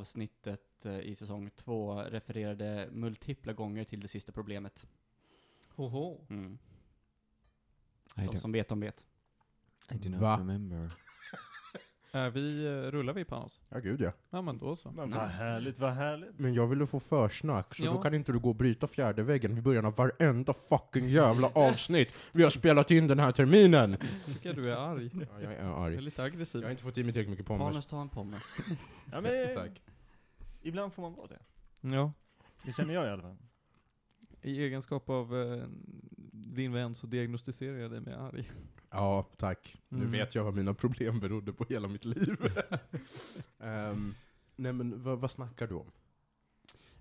avsnittet eh, i säsong två refererade multipla gånger till det sista problemet. Hoho. Mm. I De som vet, de vet. I do not Va? remember. Är vi, eh, rullar vi Panos? Ja, gud ja. Ja men då så. Men vad härligt, vad härligt. Men jag ville få försnack, så Ja. då kan inte du gå och bryta fjärde väggen vid början av varenda fucking jävla avsnitt vi har spelat in den här terminen! Tycker du är arg. Ja, jag är Du är arg. lite aggressiv. Jag har inte fått i mig tillräckligt mycket pommes. Manus, ta en pommes. Ja, men, Tack. Ibland får man vara det. Ja. Det känner jag i alla fall. I egenskap av eh, din vän så diagnostiserar jag dig med arg. Ja, tack. Mm. Nu vet jag vad mina problem berodde på hela mitt liv. Ehm, nej men vad, vad snackar du om?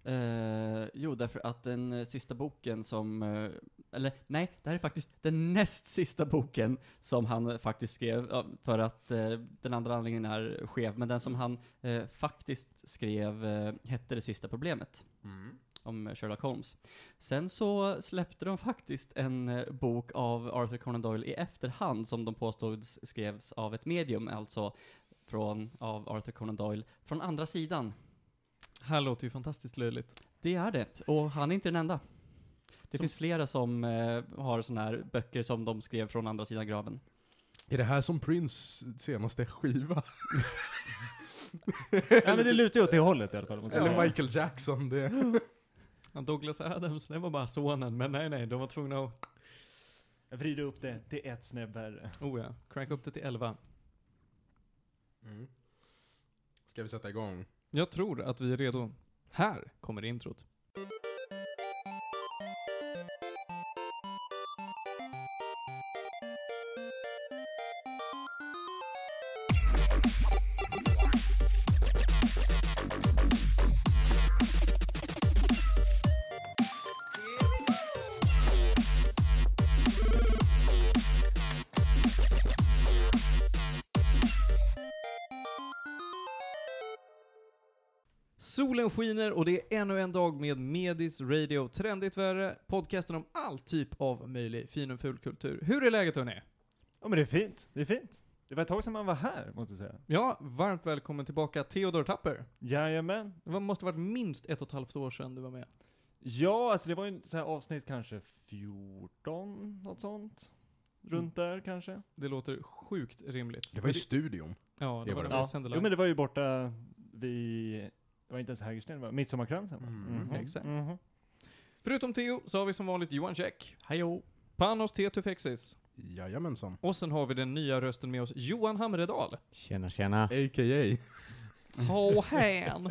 Eh, jo, därför att den eh, sista boken som, eh, eller nej, det här är faktiskt den näst sista boken som han eh, faktiskt skrev, för att eh, den andra handlingen är skev, men den som han eh, faktiskt skrev hette Det sista problemet, om Sherlock Holmes. Sen så släppte de faktiskt en bok av Arthur Conan Doyle i efterhand, som de påstod skrevs av ett medium, alltså från, av Arthur Conan Doyle, från andra sidan. Här låter ju fantastiskt löjligt. Det är det, och han är inte den enda. Det Som- finns flera som eh, har sådana här böcker som de skrev från andra sidan graven. Är det här som Prince senaste skiva? Ja, men det lutar ju åt det hållet i alla fall. Eller. Michael Jackson? Det. Ja, Douglas Adams, det var bara sonen, men nej nej, de var tvungna att, vrider upp det till ett snäpp värre. oh ja, cranka upp det till 11. Mm. Ska vi sätta igång? Jag tror att vi är redo. Här kommer introt. Solen skiner och det är ännu en dag med Medis Radio Trendigt Värre, podcasten om all typ av möjlig fin och ful kultur. Hur är läget hörni? Ja men det är fint, det är fint. Det var ett tag sedan man var här, måste jag säga. Ja, varmt välkommen tillbaka Theodor Tapper. Jajamän. Det var- måste varit minst ett och ett halvt år sedan du var med. Ja, alltså det var ju så här avsnitt kanske 14, något sånt. Runt där kanske. Det låter sjukt rimligt. Det var i studion. Ja, det det var var det. det. sände Jo men det var ju borta vid, det var inte ens Hägersten, det var Midsommarkransen? Mm, Mhm, exakt. mhm. Förutom Theo så har vi som vanligt Johan Käck. Hejo! Panos Tetufexis. Jajamensan. Och sen har vi den nya rösten med oss, Johan Hamredal. Tjena tjena. A.k.a. Håhän!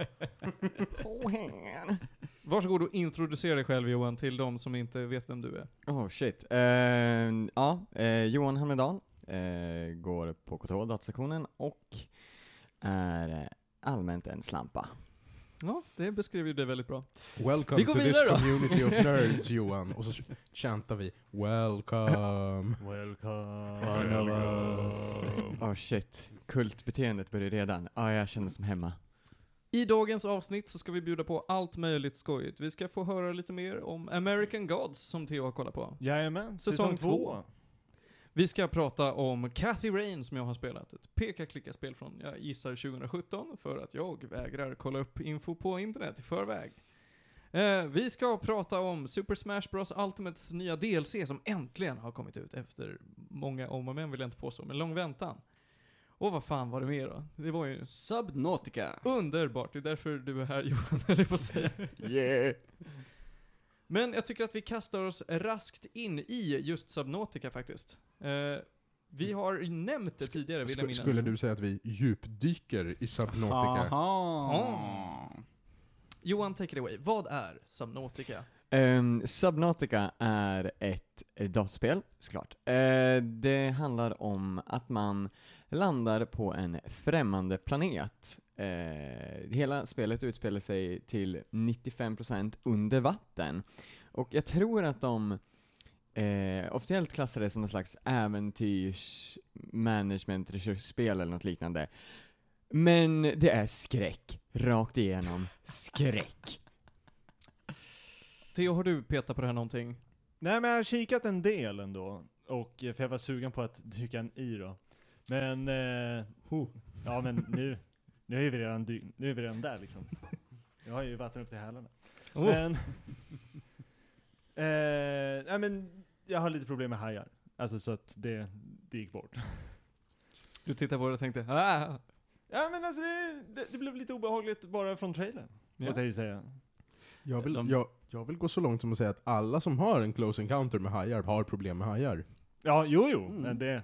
Håhän! Varsågod och introducera dig själv Johan till de som inte vet vem du är. Oh shit. Eh, ja, eh, Johan Hamnedal eh, går på KTH datasektionen och är eh, allmänt en slampa. Ja, det beskriver ju dig väldigt bra. Welcome Vi går to this då. community of nerds Johan. Och så chantar vi Welcome. Welcome. One of us. Oh shit. Kultbeteendet börjar redan. Ja, jag känner som hemma. I dagens avsnitt så ska vi bjuda på allt möjligt skojigt. Vi ska få höra lite mer om American Gods som Theo har kollat på. Jajamän, Säsong säsong, två. två. Vi ska prata om Cathy Rain som jag har spelat. Ett peka-klicka-spel från, jag gissar 2017, för att jag vägrar kolla upp info på internet i förväg. Eh, vi ska prata om Super Smash Bros Ultimates nya DLC som äntligen har kommit ut efter många om och men vill jag inte påstå, men lång väntan. Och vad fan var det mer då? Det var ju Subnautica. underbart, det är därför du är här Johan, jag på säga. Yeah! Men jag tycker att vi kastar oss raskt in i just Subnautica faktiskt. Eh, vi har nämnt det tidigare, vill jag minnas. skulle du säga att vi djupdyker i Subnautica? Aha. Johan, take it away. Vad är Subnautica? Um, Subnautica är ett eh, dataspel, såklart. Eh, det handlar om att man landar på en främmande planet. Eh, hela spelet utspelar sig till 95% under vatten. Och jag tror att de eh, officiellt klassar det som någon slags äventyrs management resursspel eller något liknande. Men det är skräck, rakt igenom skräck. Theo, har du petat på det här någonting? Nej men jag har kikat en del ändå. Och, eh, för jag var sugen på att dyka en i då. Men, eh, ja men nu, Nu är vi redan, dy- nu är vi redan där liksom. Jag har ju vatten upp till hälarna. Oh. Men, eh, nej men, jag har lite problem med hajar. Alltså så att det, det gick bort. Du tittar på det och tänkte, ah! Ja men alltså det, det, det blev lite obehagligt bara från trailern. Ja. Måste jag ju säga. Jag vill, De- jag, jag vill gå så långt som att säga att alla som har en close encounter med hajar har problem med hajar. Ja, jo jo, Mm. men det,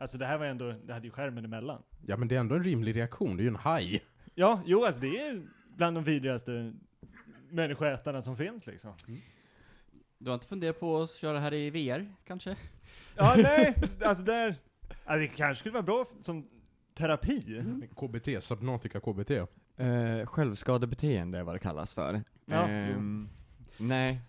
alltså det här var ändå, det hade ju skärmen emellan. Ja men det är ändå en rimlig reaktion, det är ju en haj. Ja, jo alltså det är bland de vidrigaste människoätarna som finns liksom. Du har inte funderat på att köra här i VR, kanske? Ja, nej, alltså där, alltså det kanske skulle vara bra som terapi. KBT, Subnautica KBT. Eh, självskadebeteende är vad det kallas för. Ja, Ehm, nej.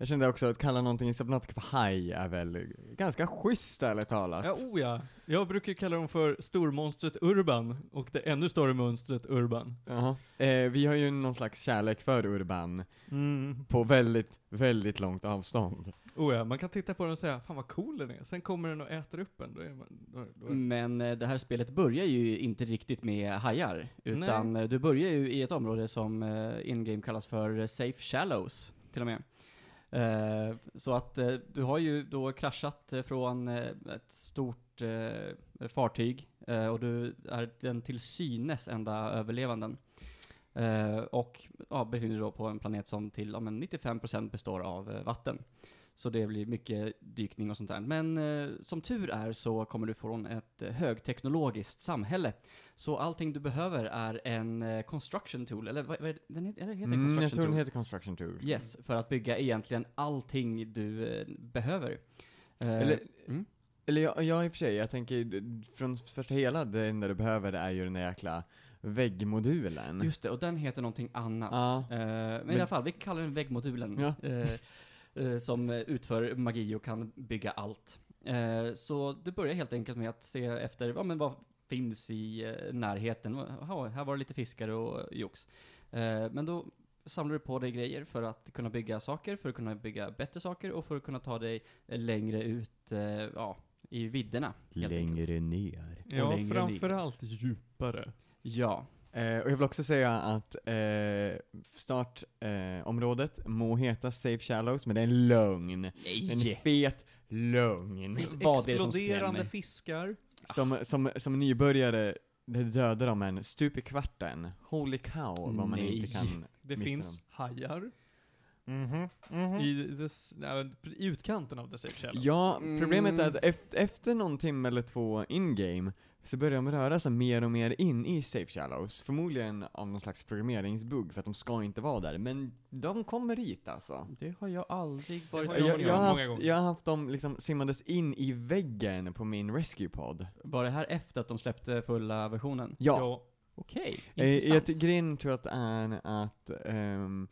Jag kände också att kalla någonting i Subnautica för haj är väl ganska schysst ärligt talat. Ja, oh ja. Jag brukar kalla dem för stormonstret Urban, och det ännu större monstret Urban. Jaha. Eh, vi har ju någon slags kärlek för Urban Mm. på väldigt, väldigt långt avstånd. Oh ja, man kan titta på den och säga 'Fan vad cool den är' Sen kommer den och äter upp en. Då är man, då, då är... Men eh, det här spelet börjar ju inte riktigt med hajar, utan eh, du börjar ju i ett område som eh, in-game kallas för Safe Shallows, till och med. Eh, så att eh, du har ju då kraschat från eh, ett stort fartyg, och du är den till synes enda överlevanden. Och ja, befinner dig då på en planet som till ja, men 95% består av vatten. Så det blir mycket dykning och sånt där. Men eh, som tur är så kommer du från ett eh, högteknologiskt samhälle. Så allting du behöver är en eh, construction tool, eller vad, vad? Den heter, heter Mm, construction jag tror den tool? heter Construction Tool. Yes, för att bygga egentligen allting du eh, behöver. Eh, Eller, mm. eller ja, ja, i och för sig, jag tänker från första hela, det enda du behöver är ju den där jäkla väggmodulen. Just det, och den heter någonting annat. Ja. Eh, men, i Men- alla fall, vi kallar den väggmodulen. Ja. Eh, som utför magi och kan bygga allt. Eh, så det börjar helt enkelt med att se efter, ja men vad finns i eh, närheten? Ja, här var det lite fiskar och jox. Men då samlar du på dig grejer för att kunna bygga saker, för att kunna bygga bättre saker och för att kunna ta dig längre ut, ja, i vidderna. helt enkelt. Längre ner. Ja, längre framförallt djupare. Ja. Eh, och jag vill också säga att eh, startområdet eh, må heta Safe Shallows, men det är en lögn. En fet lögn. Vad är det som Exploderande skrämmer? fiskar. Som, som, som nybörjare, det dödar de en stup i kvarten. Holy cow, vad man Nej. inte kan Det missa finns dem. hajar Mhm, mhm. i, nej, i utkanten av The Safe Shallows. Ja, problemet är Mm. att efter, efter någon timme eller två in-game så börjar de röra sig mer och mer in i Safe Shallows. Förmodligen av någon slags programmeringsbugg för att de ska inte vara där. Men de kommer hit alltså. Det har jag aldrig varit har Jag, jag jag, har många haft, gånger. jag har haft dem liksom simmandes in i väggen på min rescue pod. Var det här efter att de släppte fulla versionen? Ja. Okej, Eh, jag intressant. ty- grejen tror jag att är att ehm,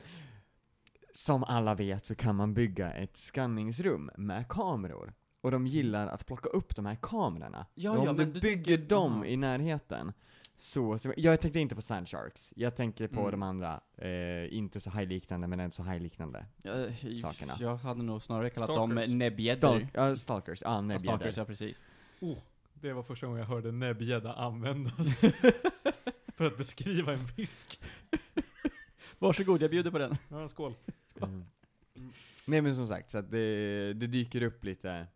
som alla vet så kan man bygga ett skanningsrum med kameror. Och de gillar att plocka upp de här kamerorna. Ja, Och om ja, du men du bygger tänker- dem i närheten, så, så, jag tänkte inte på Sandsharks. Jag tänker på Mm. de andra, eh, inte så hajliknande men ändå så hajliknande. Jag, sakerna. Jag hade nog snarare kallat Stalkers. dem näbbgäddor. Stalk, ja, stalkers, ja, Ja. Stalkers, ja precis. Det var första gången jag hörde näbbgädda användas. för att beskriva en fisk. Varsågod, jag bjuder på den. Ja, skål. Mm. Nej men som sagt, så att det, det dyker upp lite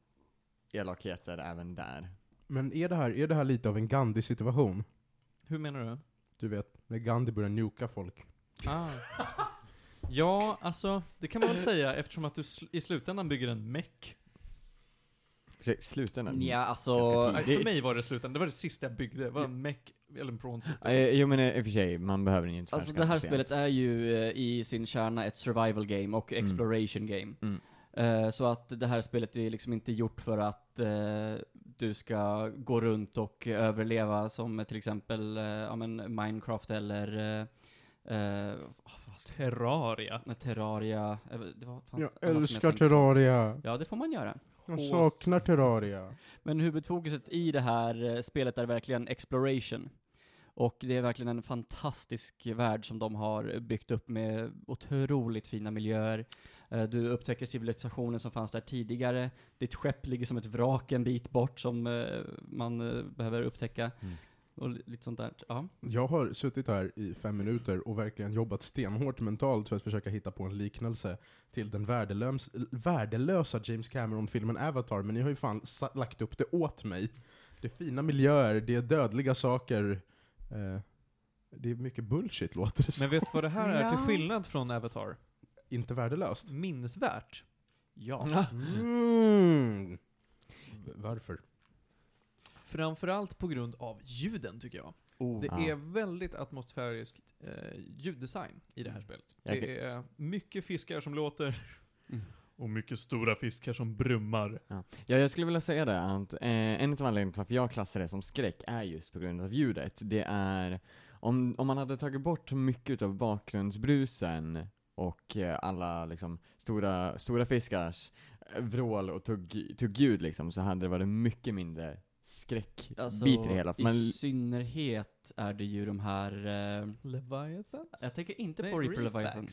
elakheter även där. Men är det här, är det här lite av en Gandhi-situation? Hur menar du? Du vet, när Gandhi börjar nuka folk. Ah. Ja, alltså, det kan man väl säga eftersom att du sl- i slutändan bygger en meck. Sluta nu. Ja, alltså... Nej, för mig var det slutändan, det var det sista jag byggde. Det var en meck, eller en Eh, jo men eh, i och för sig, man behöver den ju inte Alltså det här spelet är ju eh, i sin kärna ett survival game och Mm. exploration game. Mm. Eh, så att det här spelet är liksom inte gjort för att eh, du ska gå runt och överleva som till exempel eh, ja, men Minecraft eller eh, eh, Terraria. Terraria. eh, Det var, fanns Jag älskar. Terraria. Ja, det får man göra. Jag Hås. saknar Terraria. Men huvudfokuset i det här eh, spelet är verkligen exploration. Och det är verkligen en fantastisk värld som de har byggt upp med otroligt fina miljöer. Eh, Du upptäcker civilisationen som fanns där tidigare. Ditt skepp ligger som ett vrak en bit bort som eh, man eh, behöver upptäcka. Mm. och li- lite sånt där. Ja. Jag har suttit här i fem minuter och verkligen jobbat stenhårt mentalt för att försöka hitta på en liknelse till den värdelös, värdelösa James Cameron-filmen Avatar, men ni har ju fan lagt upp det åt mig. Det är fina miljöer, det är dödliga saker. Eh, det är mycket bullshit låter det som. Men vet du vad det här är till skillnad från Avatar? Inte värdelöst. Minnesvärt. Ja. Mm. V- Varför? Framförallt på grund av ljuden tycker jag. Oh. Det Ja. är väldigt atmosfärisk eh, ljuddesign i det här spelet. Jag Det är mycket fiskar som låter. Mm. Och mycket stora fiskar som brummar. Ja, jag skulle vilja säga det att eh, en av anledningarna till varför jag klassar det som skräck är just på grund av ljudet. Det är, om, om man hade tagit bort mycket av bakgrundsbrusen och eh, alla liksom stora, stora fiskars eh, vrål och tugg, tuggljud liksom, så hade det varit mycket mindre skräckbit Alltså, i det hela. För i man, synnerhet är det ju de här... Eh, Leviathan? jag tänker inte Nej, på Reaper reefbacks. Leviathan.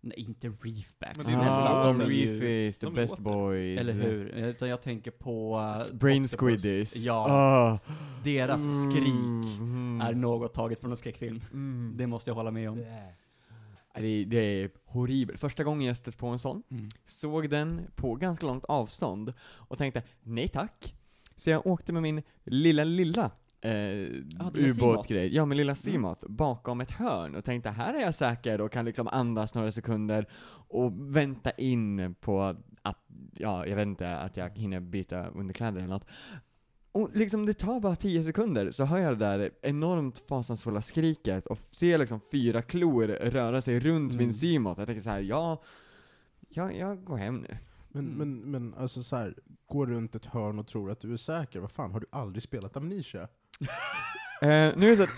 Nej, inte Reefbacks. Men det är ah, de Reefies, the de best boys. Eller hur? Utan jag tänker på... eh, S- Brain squiddies. Ja, Ah. deras skrik Mm. är något taget från en skräckfilm. Mm. Det måste jag hålla med om. Det, det är horribelt. Första gången jag stött på en sån, Mm. såg den på ganska långt avstånd och tänkte nej tack. Så jag åkte med min lilla, lilla eh, ubåtgrej, ja min lilla Mm. Seamoth, bakom ett hörn och tänkte här är jag säker och kan liksom andas några sekunder och vänta in på att, ja jag vet inte, att jag hinner byta underkläder eller något. Och liksom det tar bara 10 sekunder så hör jag det där enormt fasansfulla skriket och ser liksom fyra klor röra sig runt Mm. min Seamoth. Jag tänker så här, ja, jag, jag går hem nu. Men, Mm. men, men alltså så här, gå runt ett hörn och tror att du är säker. Vad fan, har du aldrig spelat Amnesia? Eh, nu är det så att,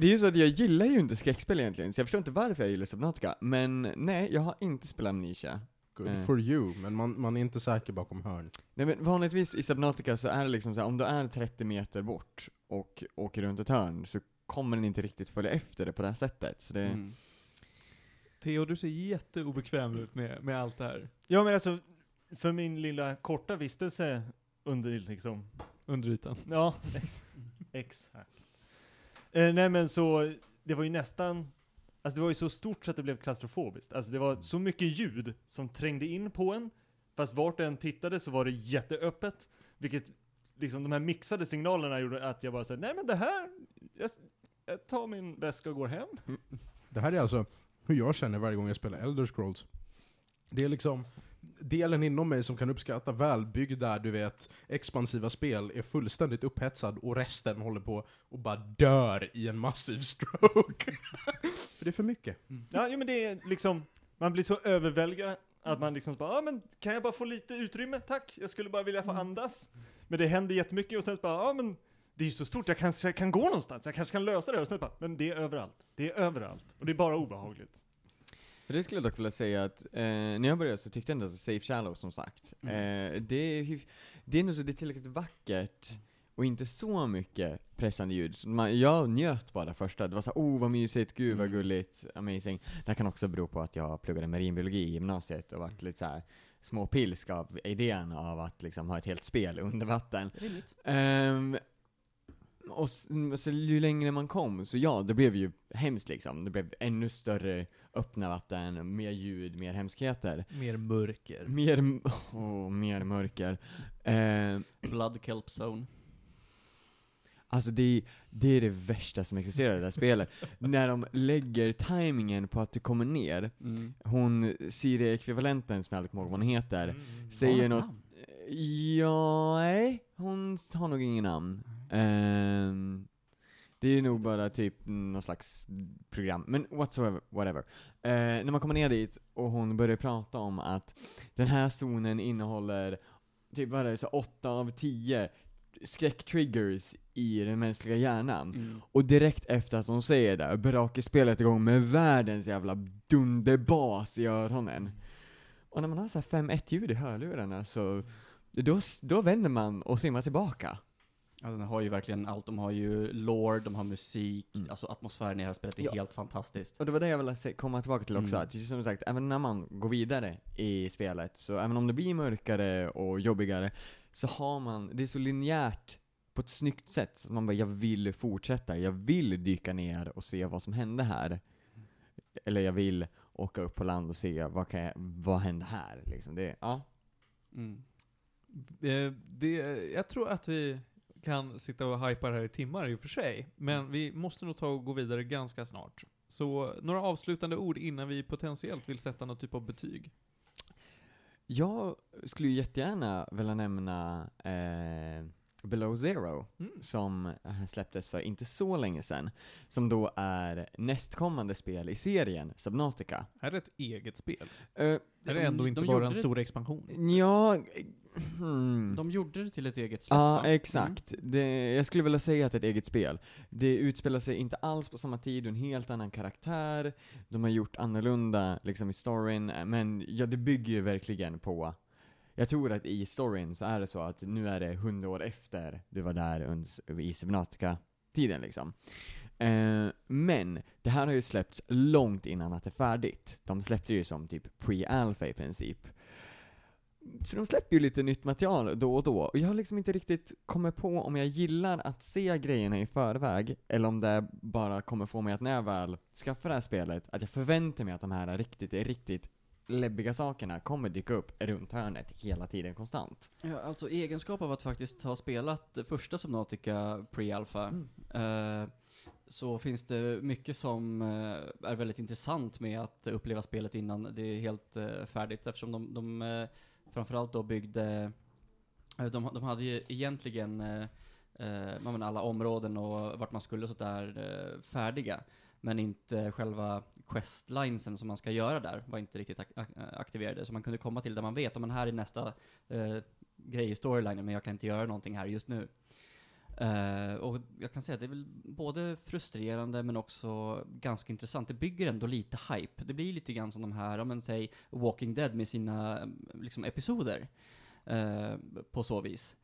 det är ju så att jag gillar ju inte skräckspel egentligen, så jag förstår inte varför jag gillar Subnautica. Men nej, jag har inte spelat Amnesia. Good Eh. for you, men man, man är inte säker bakom hörn. Nej men vanligtvis i Subnautica så är det liksom så här, om du är 30 meter bort och åker runt ett hörn så kommer den inte riktigt följa efter det på det här sättet. Så det, Mm. Theo, du ser jätteobekväm ut med, med allt det här. Ja men alltså, för min lilla korta vistelse under liksom, Under ytan. ja, ex- exakt. Eh, nej men så, det var ju nästan, alltså det var ju så stort så att det blev klaustrofobiskt. Alltså det var så mycket ljud som trängde in på en, fast vart än tittade så var det jätteöppet, vilket liksom de här mixade signalerna gjorde att jag bara såhär, nej men det här, jag, jag tar min väska och går hem. Det här är alltså hur jag känner varje gång jag spelar Elder Scrolls. Det är liksom delen inom mig som kan uppskatta välbyggda, du vet, expansiva spel är fullständigt upphetsad och resten håller på och bara dör i en massiv stroke. för det är för mycket. Ja, jo, men det är liksom, man blir så överväldigad att man liksom så bara, ja men kan jag bara få lite utrymme? Tack, jag skulle bara vilja få andas. Men det händer jättemycket och sen så bara, ja men det är ju så stort, jag kanske kan gå någonstans, jag kanske kan lösa det. Och sen bara, men det är överallt. Det är överallt. Och det är bara obehagligt. För det skulle jag dock vilja säga att, eh, när jag började så tyckte jag ändå att Safe Shallow som sagt, Mm. eh, det, är, det är nog så det är tillräckligt vackert och inte så mycket pressande ljud. Så man, jag njöt bara det första, det var så här, oh vad mysigt, gud vad Mm. gulligt, amazing. Det här kan också bero på att jag pluggade marinbiologi i gymnasiet och varit lite så här småpilsk av idén av att liksom ha ett helt spel under vatten. Rimligt. Och s- så ju längre man kom, så ja, det blev ju hemskt liksom. Det blev ännu större öppna vatten, mer ljud, mer hemskheter. Mer mörker. Mer, åh, mer mörker. Ehm, Blood Kelp Zone. alltså det, det är det värsta som existerar i det här spelet. När de lägger timingen på att du kommer ner, Mm. hon, Siri-ekvivalenten som jag aldrig kommer ihåg vad hon heter, säger Har något? Ja, nej, hon har nog ingen namn. Ehm, det är nog bara typ någon slags program, men whatsoever, whatever. Eh, när man kommer ner dit och hon börjar prata om att den här zonen innehåller typ vad är det, så 8 av 10 skräcktriggers i den mänskliga hjärnan. Mm. Och direkt efter att hon säger det, brakar spelet igång med världens jävla dunderbas i öronen. Och när man har så här 5-1 ljud i hörlurarna så, då, då vänder man och simmar tillbaka. Ja, den har ju verkligen allt. De har ju lore, de har musik, Mm. alltså atmosfären i det här spelet är Ja. helt fantastiskt. Och det var det jag ville komma tillbaka till också, Mm. att som sagt, även när man går vidare i spelet, så även om det blir mörkare och jobbigare, så har man, det är så linjärt på ett snyggt sätt. Så man bara, jag vill fortsätta, jag vill dyka ner och se vad som hände här. Eller jag vill åka upp på land och se vad, kan jag, vad hände här liksom. Det, ja. Mm. Eh, det, jag tror att vi kan sitta och hypa här i timmar i och för sig, men vi måste nog ta och gå vidare ganska snart. Så några avslutande ord innan vi potentiellt vill sätta någon typ av betyg. Jag skulle ju jättegärna vilja nämna eh, Below Zero, Mm. som eh, släpptes för inte så länge sedan, som då är nästkommande spel i serien Subnautica. Är det ett eget spel? Eh, Är det ändå de inte gjorde bara en det- stor expansion? ja, hmm. De gjorde det till ett eget släpp Ja, va? exakt. Det, jag skulle vilja säga att det är ett eget spel. Det utspelar sig inte alls på samma tid, en helt annan karaktär. De har gjort annorlunda liksom i storyn, eh, men ja, det bygger ju verkligen på jag tror att i storyn så är det så att nu är det hundra år efter du var där under, i Subnautica-tiden liksom. Eh, men det här har ju släppts långt innan att det är färdigt. De släppte ju som typ pre-alpha i princip. Så de släpper ju lite nytt material då och då, och jag har liksom inte riktigt kommit på om jag gillar att se grejerna i förväg, eller om det bara kommer få mig att när jag väl skaffar det här spelet, att jag förväntar mig att de här riktigt, riktigt läbbiga sakerna kommer dyka upp runt hörnet hela tiden konstant. Ja, alltså egenskap av att faktiskt ha spelat första Subnautica Pre-Alpha, Mm. eh, så finns det mycket som eh, är väldigt intressant med att uppleva spelet innan det är helt eh, färdigt, eftersom de, de eh, framförallt då byggde, eh, de, de hade ju egentligen eh, eh, alla områden och vart man skulle och sådär eh, färdiga. Men inte själva questlinesen som man ska göra där var inte riktigt ak- aktiverade. Så man kunde komma till där man vet, men här är nästa eh, grej i storylinen, men jag kan inte göra någonting här just nu. Eh, och jag kan säga att det är väl både frustrerande men också ganska intressant. Det bygger ändå lite hype. Det blir lite grann som de här, om man säger Walking Dead med sina liksom, episoder. eh, på så vis.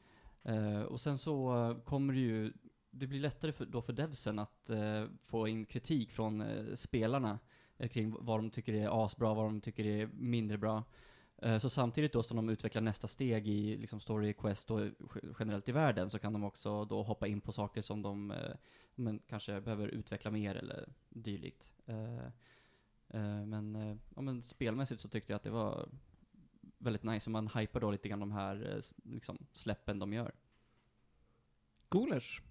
Uh, och sen så kommer det ju, det blir lättare för, då för devsen att eh, få in kritik från eh, spelarna eh, kring vad de tycker är asbra, vad de tycker är mindre bra. Eh, Så samtidigt då som de utvecklar nästa steg i liksom story quest och generellt i världen så kan de också då hoppa in på saker som de eh, men kanske behöver utveckla mer eller dylikt. Eh, eh, Men, eh, ja, men spelmässigt så tyckte jag att det var väldigt nice, och man hypar då lite grann de här eh, liksom, släppen de gör. Coolers.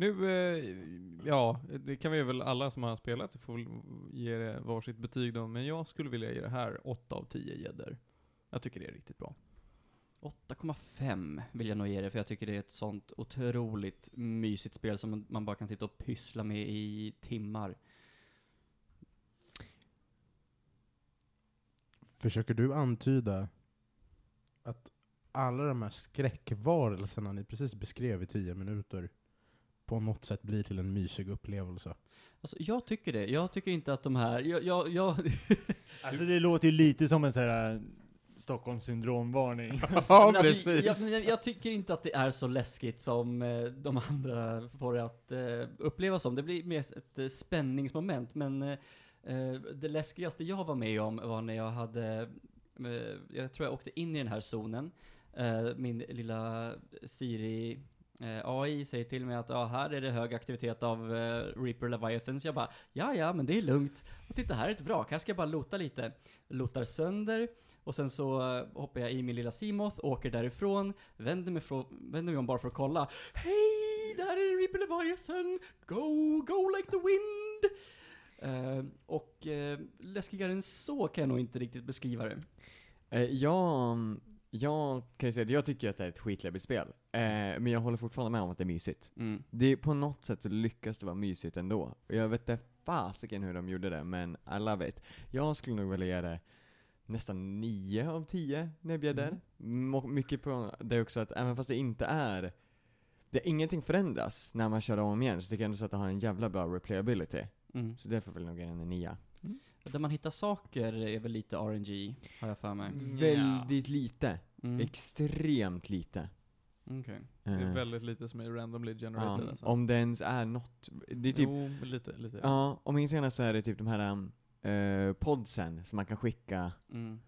Nu, eh, ja, det kan vi väl alla som har spelat får väl ge det varsitt betyg då, men jag skulle vilja ge det här 8 av 10 gäddor. Jag tycker det är riktigt bra. 8,5 vill jag nog ge det, för jag tycker det är ett sånt otroligt mysigt spel som man- man bara kan sitta och pyssla med i timmar. Försöker du antyda att alla de här skräckvarelserna ni precis beskrev i tio minuter på något sätt blir till en mysig upplevelse? Alltså, jag tycker det. Jag tycker inte att de här, jag, jag, jag Alltså det låter ju lite som en sån här äh, Stockholmssyndromvarning. Ja, alltså, jag, jag, jag tycker inte att det är så läskigt som eh, de andra får det att eh, upplevas som. Det blir mer ett eh, spänningsmoment, men det läskigaste jag var med om var när jag hade, eh, jag tror jag åkte in i den här zonen. Eh, min lilla Siri Eh, AI säger till mig att ja, här är det hög aktivitet av eh, Reaper Leviathans. Jag bara, ja ja, men det är lugnt. Och titta, här är ett vrak, här ska jag bara lota lite. Lotar sönder, och sen så eh, hoppar jag i min lilla Seamoth, åker därifrån, vänder mig, från, vänder mig om bara för att kolla. Hej! Där är en Reaper Leviathan! Go, go like the wind! Uh, och uh, läskigare än så kan jag nog inte riktigt beskriva det. Eh, jag, mm, jag kan ju säga att jag tycker att det är ett skitläbbigt spel, eh, men jag håller fortfarande med om att det är mysigt. Mm. Det, på något sätt så lyckas det vara mysigt ändå. Och jag vet inte fasiken hur de gjorde det, men I love it. Jag skulle nog vilja ge det nästan 9 av 10 näbbgäddor. Mm. Mycket på det också att även fast det inte är, det, ingenting förändras när man kör om igen, så tycker jag ändå så att det har en jävla bra replayability. Mm. Så därför vill jag nog ge den en 9. Där man hittar saker är väl lite RNG, har jag för mig. Väldigt lite. Mm. Extremt lite. Okej. Det är Eh, väldigt lite som är randomly ja, generated alltså. om det ens är något. Det är typ Jo, lite, lite. Ja, om inte annat så är det typ de här um, eh, podsen som man kan skicka. Mm.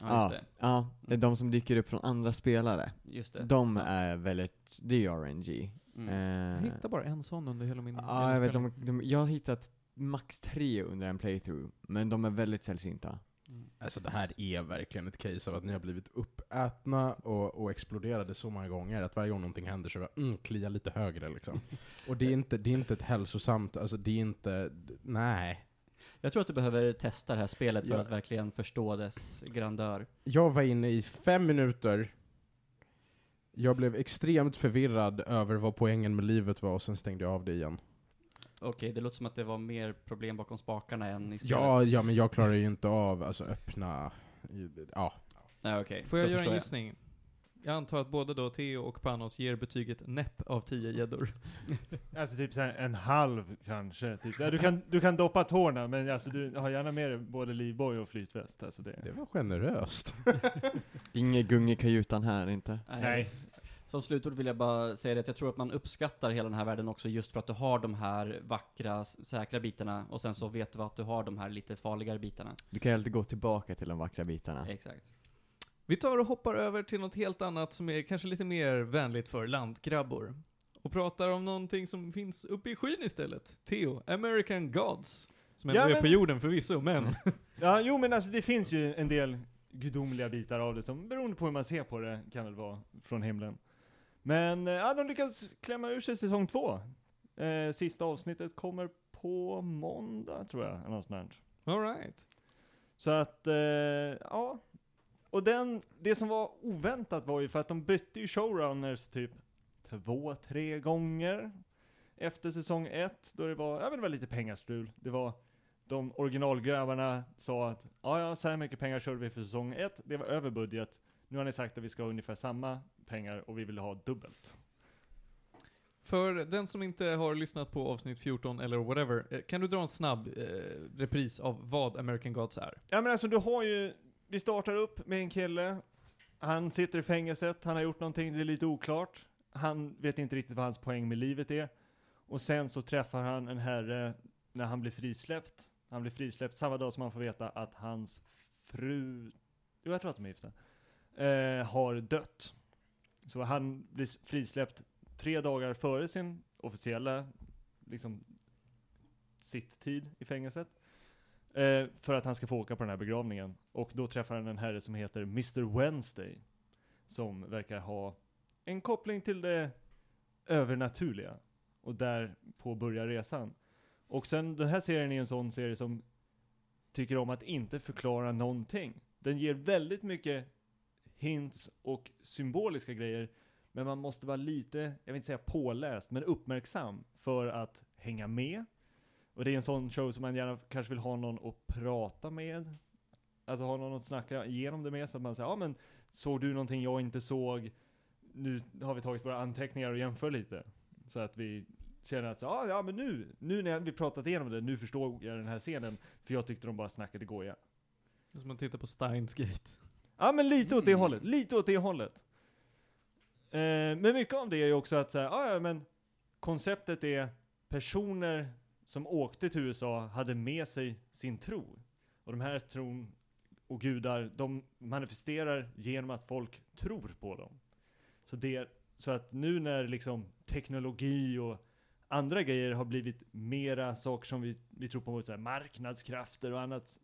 Ja, Ja, just det. ja, Mm. de som dyker upp från andra spelare. Just det. De sant. är väldigt, det är RNG. Mm. Jag Eh, hittar bara en sån under hela min... Ja, jag vet. De, de, jag har hittat max tre under en playthrough, men de är väldigt sällsynta. Mm. Alltså det här är verkligen ett case av att ni har blivit uppätna och, och exploderade så många gånger att varje gång någonting händer så mm, kliar lite högre liksom. Och det är inte, det är inte ett hälsosamt, alltså det är inte, nej. Jag tror att du behöver testa det här spelet för Ja. att verkligen förstå dess grandör. Jag var inne i fem minuter, jag blev extremt förvirrad över vad poängen med livet var och sen stängde jag av det igen. Okej, det låter som att det var mer problem bakom spakarna än i spelet. Ja, ja men jag klarar ju inte av, alltså öppna, ja. Nej, okej. Får jag Då göra en gissning? Jag antar att både då Theo och Panos ger betyget näpp av 10 gäddor. Alltså typ såhär en halv kanske. Typ. Du, kan, du kan doppa tårna, men alltså du har gärna med dig både livboj och flytväst. Alltså det. Det var generöst. Inget gung i kajutan här inte. Nej. Som slutord vill jag bara säga det att jag tror att man uppskattar hela den här världen också just för att du har de här vackra, säkra bitarna och sen så vet du att du har de här lite farligare bitarna. Du kan ju alltid gå tillbaka till de vackra bitarna. Exakt. Vi tar och hoppar över till något helt annat som är kanske lite mer vänligt för lantgrabbor. Och pratar om någonting som finns uppe i skyn istället. Theo, American Gods. Som ändå Ja, är men- på jorden förvisso, men... Ja, jo men alltså det finns ju en del gudomliga bitar av det som, beroende på hur man ser på det, kan väl vara från himlen. Men, eh, ja, de lyckas klämma ur sig säsong två. Eh, sista avsnittet kommer på måndag, tror jag, eller något sånt. Så att, eh, ja. Och den, det som var oväntat var ju för att de bytte ju showrunners typ två, tre gånger efter säsong ett, då det var, ja men det var lite pengastrul. Det var, de originalgrabbarna sa att, ja ja, så här mycket pengar körde vi för säsong ett, det var över budget. Nu har ni sagt att vi ska ha ungefär samma pengar och vi vill ha dubbelt. För den som inte har lyssnat på avsnitt 14 eller whatever, eh, kan du dra en snabb eh, repris av vad American Gods är? Ja men alltså du har ju, vi startar upp med en kille, han sitter i fängelset, han har gjort någonting, det är lite oklart. Han vet inte riktigt vad hans poäng med livet är. Och sen så träffar han en herre när han blir frisläppt. Han blir frisläppt samma dag som han får veta att hans fru, jo jag tror att de är gifta, eh, har dött. Så han blir frisläppt tre dagar före sin officiella, liksom, sitt-tid i fängelset. Eh, för att han ska få åka på den här begravningen. Och då träffar han en herre som heter Mr. Wednesday. Som verkar ha en koppling till det övernaturliga. Och där på börjar resan. Och sen, den här serien är en sån serie som tycker om att inte förklara någonting. Den ger väldigt mycket hints och symboliska grejer. Men man måste vara lite, jag vill inte säga påläst, men uppmärksam för att hänga med. Och det är en sån show som man gärna kanske vill ha någon att prata med. Alltså ha någon att snacka igenom det med, så att man säger ja men såg du någonting jag inte såg? Nu har vi tagit våra anteckningar och jämför lite. Så att vi känner att ah, ja, ja men nu, nu när vi pratat igenom det, nu förstår jag den här scenen. För jag tyckte de bara snackade goja. Det är som att titta på Steins Gate. Ja men lite åt det Mm. hållet, lite åt det hållet. Eh, men mycket av det är ju också att säga, ja ja men konceptet är personer som åkte till USA hade med sig sin tro. Och de här tron och gudar, de manifesterar genom att folk tror på dem. Så, det, så att nu när liksom teknologi och andra grejer har blivit mera saker som vi, vi tror på, så här, marknadskrafter och annat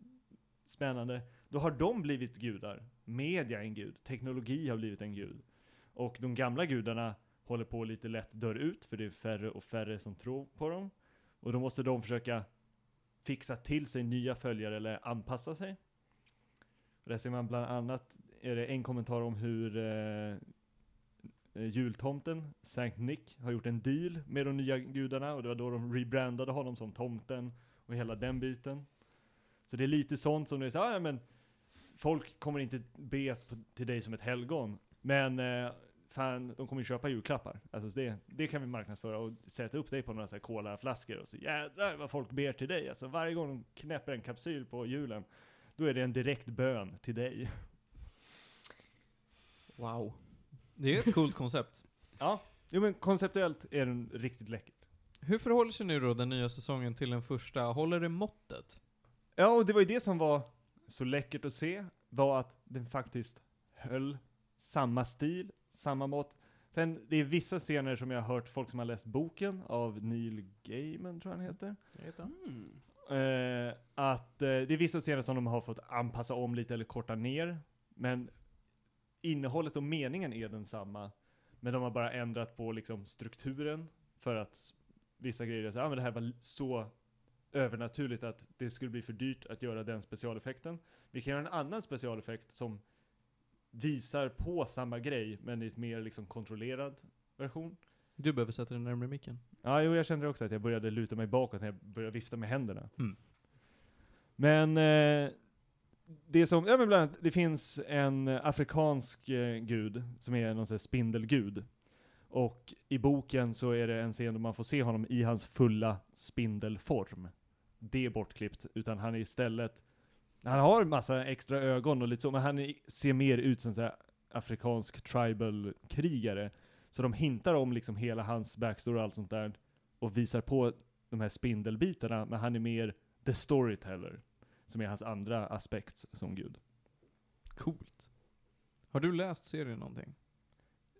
spännande, då har de blivit gudar. Media är en gud, teknologi har blivit en gud. Och de gamla gudarna håller på lite lätt dör ut, för det är färre och färre som tror på dem. Och då måste de försöka fixa till sig nya följare eller anpassa sig. Och där ser man bland annat, är det en kommentar om hur eh, eh, jultomten, Sankt Nick, har gjort en deal med de nya gudarna och det var då de rebrandade honom som tomten och hela den biten. Så det är lite sånt som det är så, ah, ja men folk kommer inte be till dig som ett helgon, men eh, fan, de kommer ju köpa julklappar. Alltså det, det kan vi marknadsföra och sätta upp dig på några så här colaflaskor och så jädrar vad folk ber till dig. Alltså varje gång de knäpper en kapsyl på julen, då är det en direkt bön till dig. Wow. Det är ett coolt koncept. Ja, jo men konceptuellt är den riktigt läcker. Hur förhåller sig nu då den nya säsongen till den första? Håller det måttet? Ja, och det var ju det som var så läckert att se, var att den faktiskt höll samma stil, samma mått. Sen, det är vissa scener som jag har hört folk som har läst boken av Neil Gaiman, tror jag han heter. Mm. Eh, att eh, det är vissa scener som de har fått anpassa om lite eller korta ner. Men innehållet och meningen är densamma. Men de har bara ändrat på liksom strukturen. För att vissa grejer så, ah, men det här var så övernaturligt att det skulle bli för dyrt att göra den specialeffekten. Vi kan göra en annan specialeffekt som visar på samma grej, men i ett mer liksom kontrollerad version. Du behöver sätta dig närmare micken. Ja, jo, jag kände också att jag började luta mig bakåt när jag började vifta med händerna. Mm. Men eh, det som, ja men bland annat, det finns en afrikansk eh, gud som är någon sån här spindelgud. Och i boken så är det en scen där man får se honom i hans fulla spindelform. Det är bortklippt, utan han är istället, han har massa extra ögon och lite så, men han ser mer ut som här afrikansk tribal-krigare. Så de hintar om liksom hela hans backstory och allt sånt där, och visar på de här spindelbitarna, men han är mer the storyteller, som är hans andra aspekt som gud. Coolt. Har du läst serien någonting?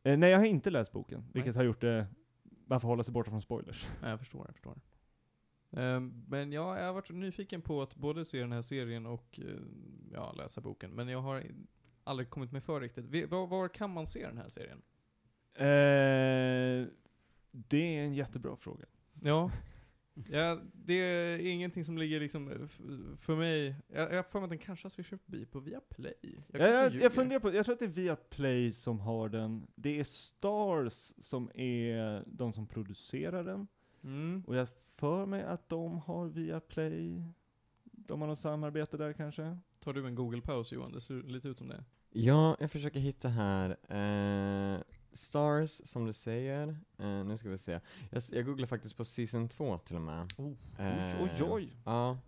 Eh, nej, jag har inte läst boken, vilket har gjort det, man får hålla sig borta från spoilers. Nej, jag förstår, jag förstår. Ehm, men ja, jag har varit nyfiken på att både se den här serien och eh, ja, läsa boken. Men jag har aldrig kommit mig för riktigt. Var, var kan man se den här serien? Eh, det är en jättebra fråga. Ja. ja, det är ingenting som ligger liksom f- för mig. Jag har för mig att den kanske ska köpa bi på Viaplay. Jag, Jag, kanske jag, jag funderar på, jag tror att det är Viaplay som har den, det är Stars som är de som producerar den. Mm. Och jag för mig att de har Viaplay, de har något samarbete där kanske? Tar du en Google-paus Johan? Det ser lite ut som det. Ja, jag försöker hitta här. Eh, Stars, som du säger. Eh, nu ska vi se. Jag, jag googlar faktiskt på season 2 till och med. Oh. Eh, oj, oj. Ja.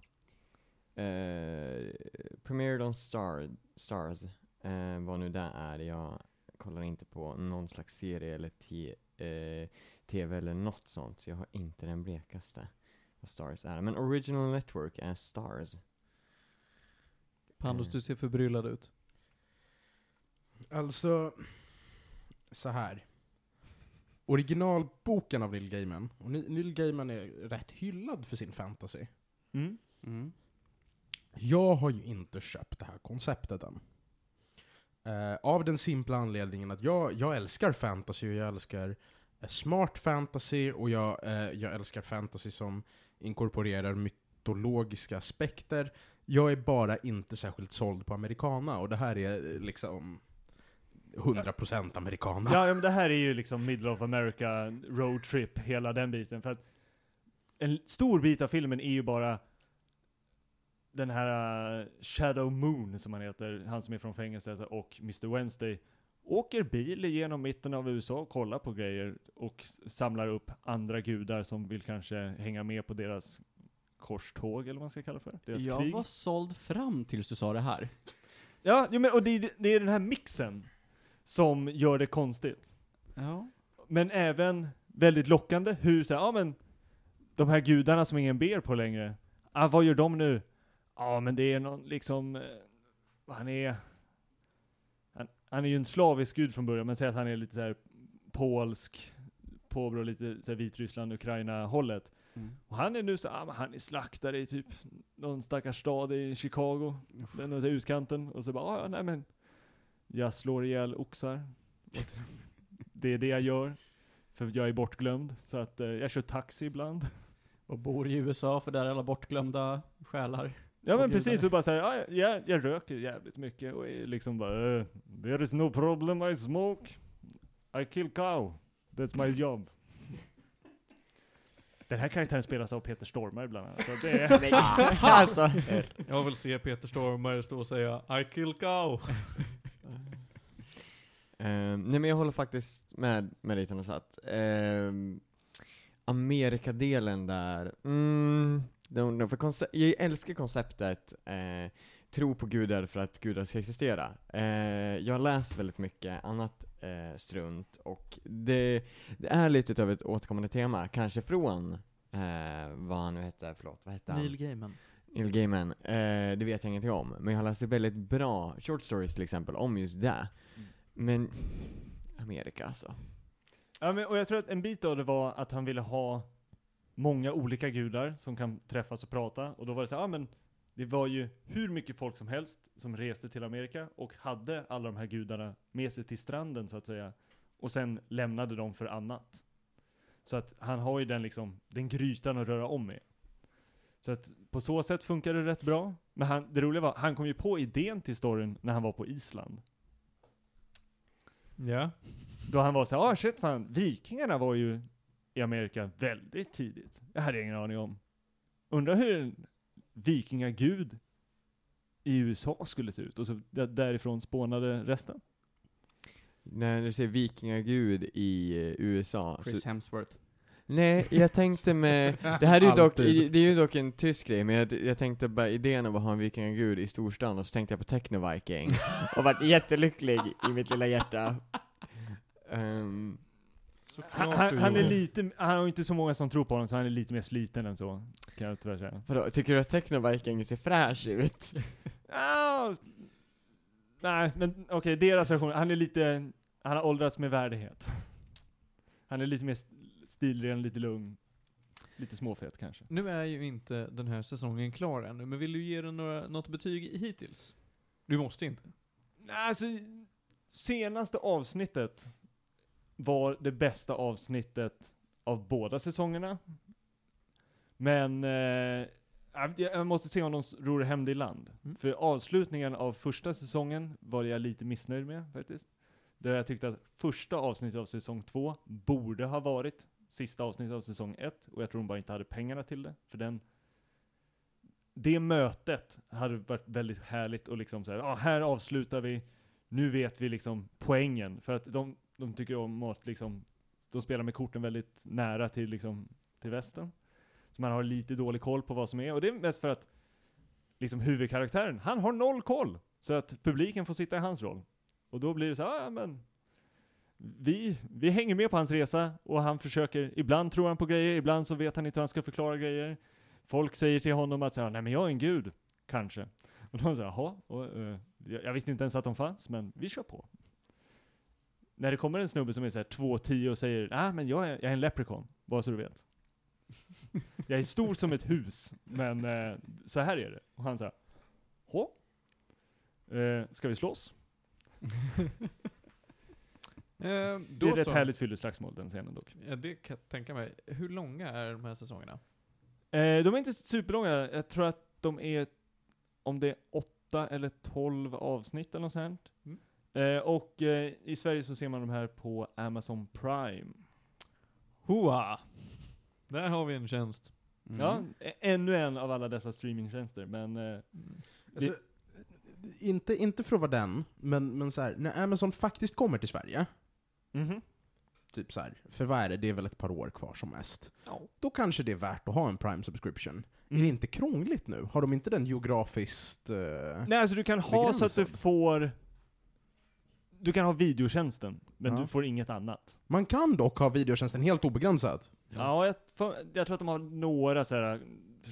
Eh, premiered on Star, Stars, eh, vad nu det är. Jag kollar inte på någon slags serie eller te, eh, tv eller något sånt, så jag har inte den blekaste vad Stars är. Men Original Network är Stars. Pandus, Mm. du ser förbryllad ut. Alltså, så här. Originalboken av Neil Gaiman, och Neil Gaiman är rätt hyllad för sin fantasy. Mm. Mm. Jag har ju inte köpt det här konceptet än. Eh, av den simpla anledningen att jag, jag älskar fantasy och jag älskar eh, smart fantasy och jag, eh, jag älskar fantasy som inkorporerar mytologiska aspekter. Jag är bara inte särskilt såld på americana och det här är eh, liksom 100% americana. Ja, ja, men det här är ju liksom Middle of America, road trip, hela den biten. För att en stor bit av filmen är ju bara den här uh, Shadow Moon, som han heter, han som är från fängelset, alltså, och Mr. Wednesday, åker bil genom mitten av USA och kollar på grejer och samlar upp andra gudar som vill kanske hänga med på deras korståg, eller vad man ska kalla det för. Deras Jag krig. var såld fram tills du sa det här. Ja, jo, men, och det, är- det är den här mixen som gör det konstigt. Ja. Men även väldigt lockande hur så här, ja men de här gudarna som ingen ber på längre, ah, vad gör de nu? Ja men det är någon liksom, eh, han är, han, är ju en slavisk gud från början, men säg att han är lite så här polsk, påbrå lite så här Vitryssland, Ukraina hållet. Mm. Och han är nu så, ah, han är slaktare i typ någon stackars stad i Chicago, den är så här utkanten, och så bara, ah, ja nej men, jag slår ihjäl oxar. Det är det jag gör. För jag är bortglömd, så att eh, jag kör taxi ibland. Och bor i USA för där är alla bortglömda själar. Ja men precis, och bara säga, ja, jag, jag röker jävligt mycket och är liksom bara, eh, there is no problem I smoke. I kill cow. That's my job. Den här karaktären spelas av Peter Stormare bland annat. Så det är, alltså. Jag vill se Peter Stormare stå och säga I kill cow. Ehm, nej men jag håller faktiskt med, med dig Tanne att um, Amerikadelen där, mm, de, för jag älskar konceptet eh, tro på gudar för att gudar ska existera. Eh, jag har läst väldigt mycket annat eh, strunt och det, det är lite av ett återkommande tema, kanske från eh, vad han nu hette, förlåt, vad hette han? Neil Gaiman. Neil Gaiman, eh, det vet jag ingenting om, men jag har läst väldigt bra short stories till exempel om just det. Mm. Men, Amerika alltså. Ja, men, och jag tror att en bit av det var att han ville ha många olika gudar som kan träffas och prata. Och då var det så här, ja men det var ju hur mycket folk som helst som reste till Amerika och hade alla de här gudarna med sig till stranden så att säga. Och sen lämnade dem för annat. Så att han har ju den liksom, den grytan att röra om med. Så att på så sätt funkar det rätt bra. Men han, det roliga var, han kom ju på idén till storyn när han var på Island. Ja. Då han var så här, ah shit fan, vikingarna var ju i Amerika väldigt tidigt. Jag hade ingen aning om. Undrar hur en vikingagud i USA skulle se ut. Och så därifrån spånade resten. När du säger vikingagud i eh, USA, Chris så, Hemsworth. nej, jag tänkte med, det här är ju dock, det är ju dock en tysk grej, men jag, jag tänkte bara idén av att ha en vikingagud i storstan, och så tänkte jag på Techno-Viking, och vart jättelycklig i mitt lilla hjärta. Ehm, Han, han, han är lite, han har inte så många som tror på honom så han är lite mer sliten än så. Kan jag tyvärr säga. vadå, tycker du att Techno-Viking ser fräsch ut? Ah, nej, men okej, deras version, han är lite, han har åldrats med värdighet. Han är lite mer st- stilren, lite lugn. Lite småfet kanske. Nu är ju inte den här säsongen klar ännu, men vill du ge den några, något betyg hittills? Du måste inte. Nej, Alltså, senaste avsnittet var det bästa avsnittet av båda säsongerna. Men eh, jag- måste se om de ror hem det i land. Mm. För avslutningen av första säsongen var jag lite missnöjd med faktiskt. Där jag tyckte att första avsnittet av säsong två borde ha varit sista avsnittet av säsong ett. Och jag tror de bara inte hade pengarna till det. För den det mötet hade varit väldigt härligt och liksom såhär, ja här avslutar vi, nu vet vi liksom poängen. För att de, de tycker om att liksom, de spelar med korten väldigt nära till liksom, till västen. Så man har lite dålig koll på vad som är, och det är mest för att liksom huvudkaraktären, han har noll koll! Så att publiken får sitta i hans roll. Och då blir det så här, ja men vi, vi hänger med på hans resa och han försöker, ibland tror han på grejer, ibland så vet han inte hur han ska förklara grejer. Folk säger till honom att så nej men jag är en gud, kanske. Och de säger, jaha, och, uh, jag, jag visste inte ens att de fanns, men vi kör på. När det kommer en snubbe som är såhär 2,10 och säger, nej men jag är, jag är en leprechaun, bara så du vet. jag är stor som ett hus, men eh, så här är det. Och han säger, hå? Eh, ska vi slåss? Eh, Det är ett så. härligt fylleslagsmål den scenen dock. Ja, det kan jag tänka mig. Hur långa är de här säsongerna? Eh, de är inte superlånga, jag tror att de är, om det är åtta eller tolv avsnitt eller något sånt. Mm. Eh, och eh, i Sverige så ser man de här på Amazon Prime. Hoa! Där har vi en tjänst. Mm. Ja, ä- ännu en av alla dessa streamingtjänster, men eh, Alltså, inte, inte för att vara den, men, men så här, när Amazon faktiskt kommer till Sverige, mhm. typ så här, för vad är det, det är väl ett par år kvar som mest. Ja. Då kanske det är värt att ha en Prime subscription. Är Mm. det inte krångligt nu? Har de inte den geografiskt... eh, Nej, alltså du kan ha så att du Begränsad. får du kan ha videotjänsten, men Ja. du får inget annat. Man kan dock ha videotjänsten helt obegränsat. Ja, jag, för, jag tror att de har några så här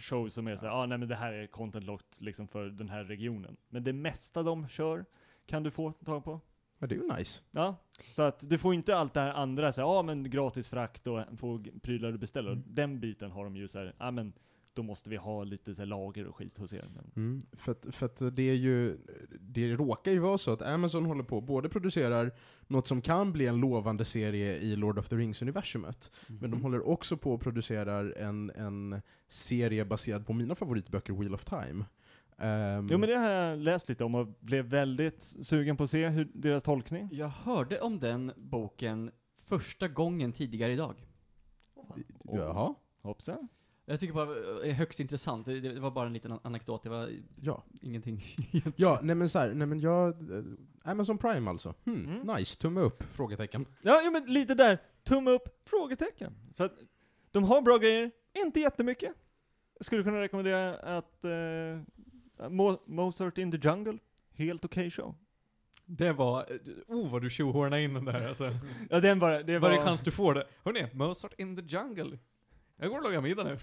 shows som är så här, ah, nej men det här är content locked liksom för den här regionen. Men det mesta de kör kan du få tag på. Ja, det är ju nice. Ja, så att du får inte allt det här andra, så här, ja men gratis frakt och få prylar du beställer. Mm. Den biten har de ju så här, ja men då måste vi ha lite så här, lager och skit hos er. Mm, för att, för att det är ju, det råkar ju vara så att Amazon håller på, både producerar något som kan bli en lovande serie i Lord of the Rings-universumet, Mm. men de håller också på och producerar en, en serie baserad på mina favoritböcker, Wheel of Time. Ehm, Jo men det har jag läst lite om och blev väldigt sugen på att se hur, deras tolkning. Jag hörde om den boken första gången tidigare idag. Jaha, Hoppsan. Jag tycker bara det är högst intressant. Det, det var bara en liten an- anekdot, det var ja. ingenting. Ja, nej men så här, nej men jag... eh, Amazon Prime alltså. Hmm, Mm. Nice, tumme upp? Frågetecken. Ja, ja men lite där, tumme upp, frågetecken. För att de har bra grejer, inte jättemycket. Jag skulle kunna rekommendera att eh, Mo- Mozart in the Jungle, helt okej show. Det var, oh vad du tjohornade in den där alltså. Ja den bara, det var... Varje chans du får det. Hörni, Mozart in the jungle. Jag går och lagar middag nu.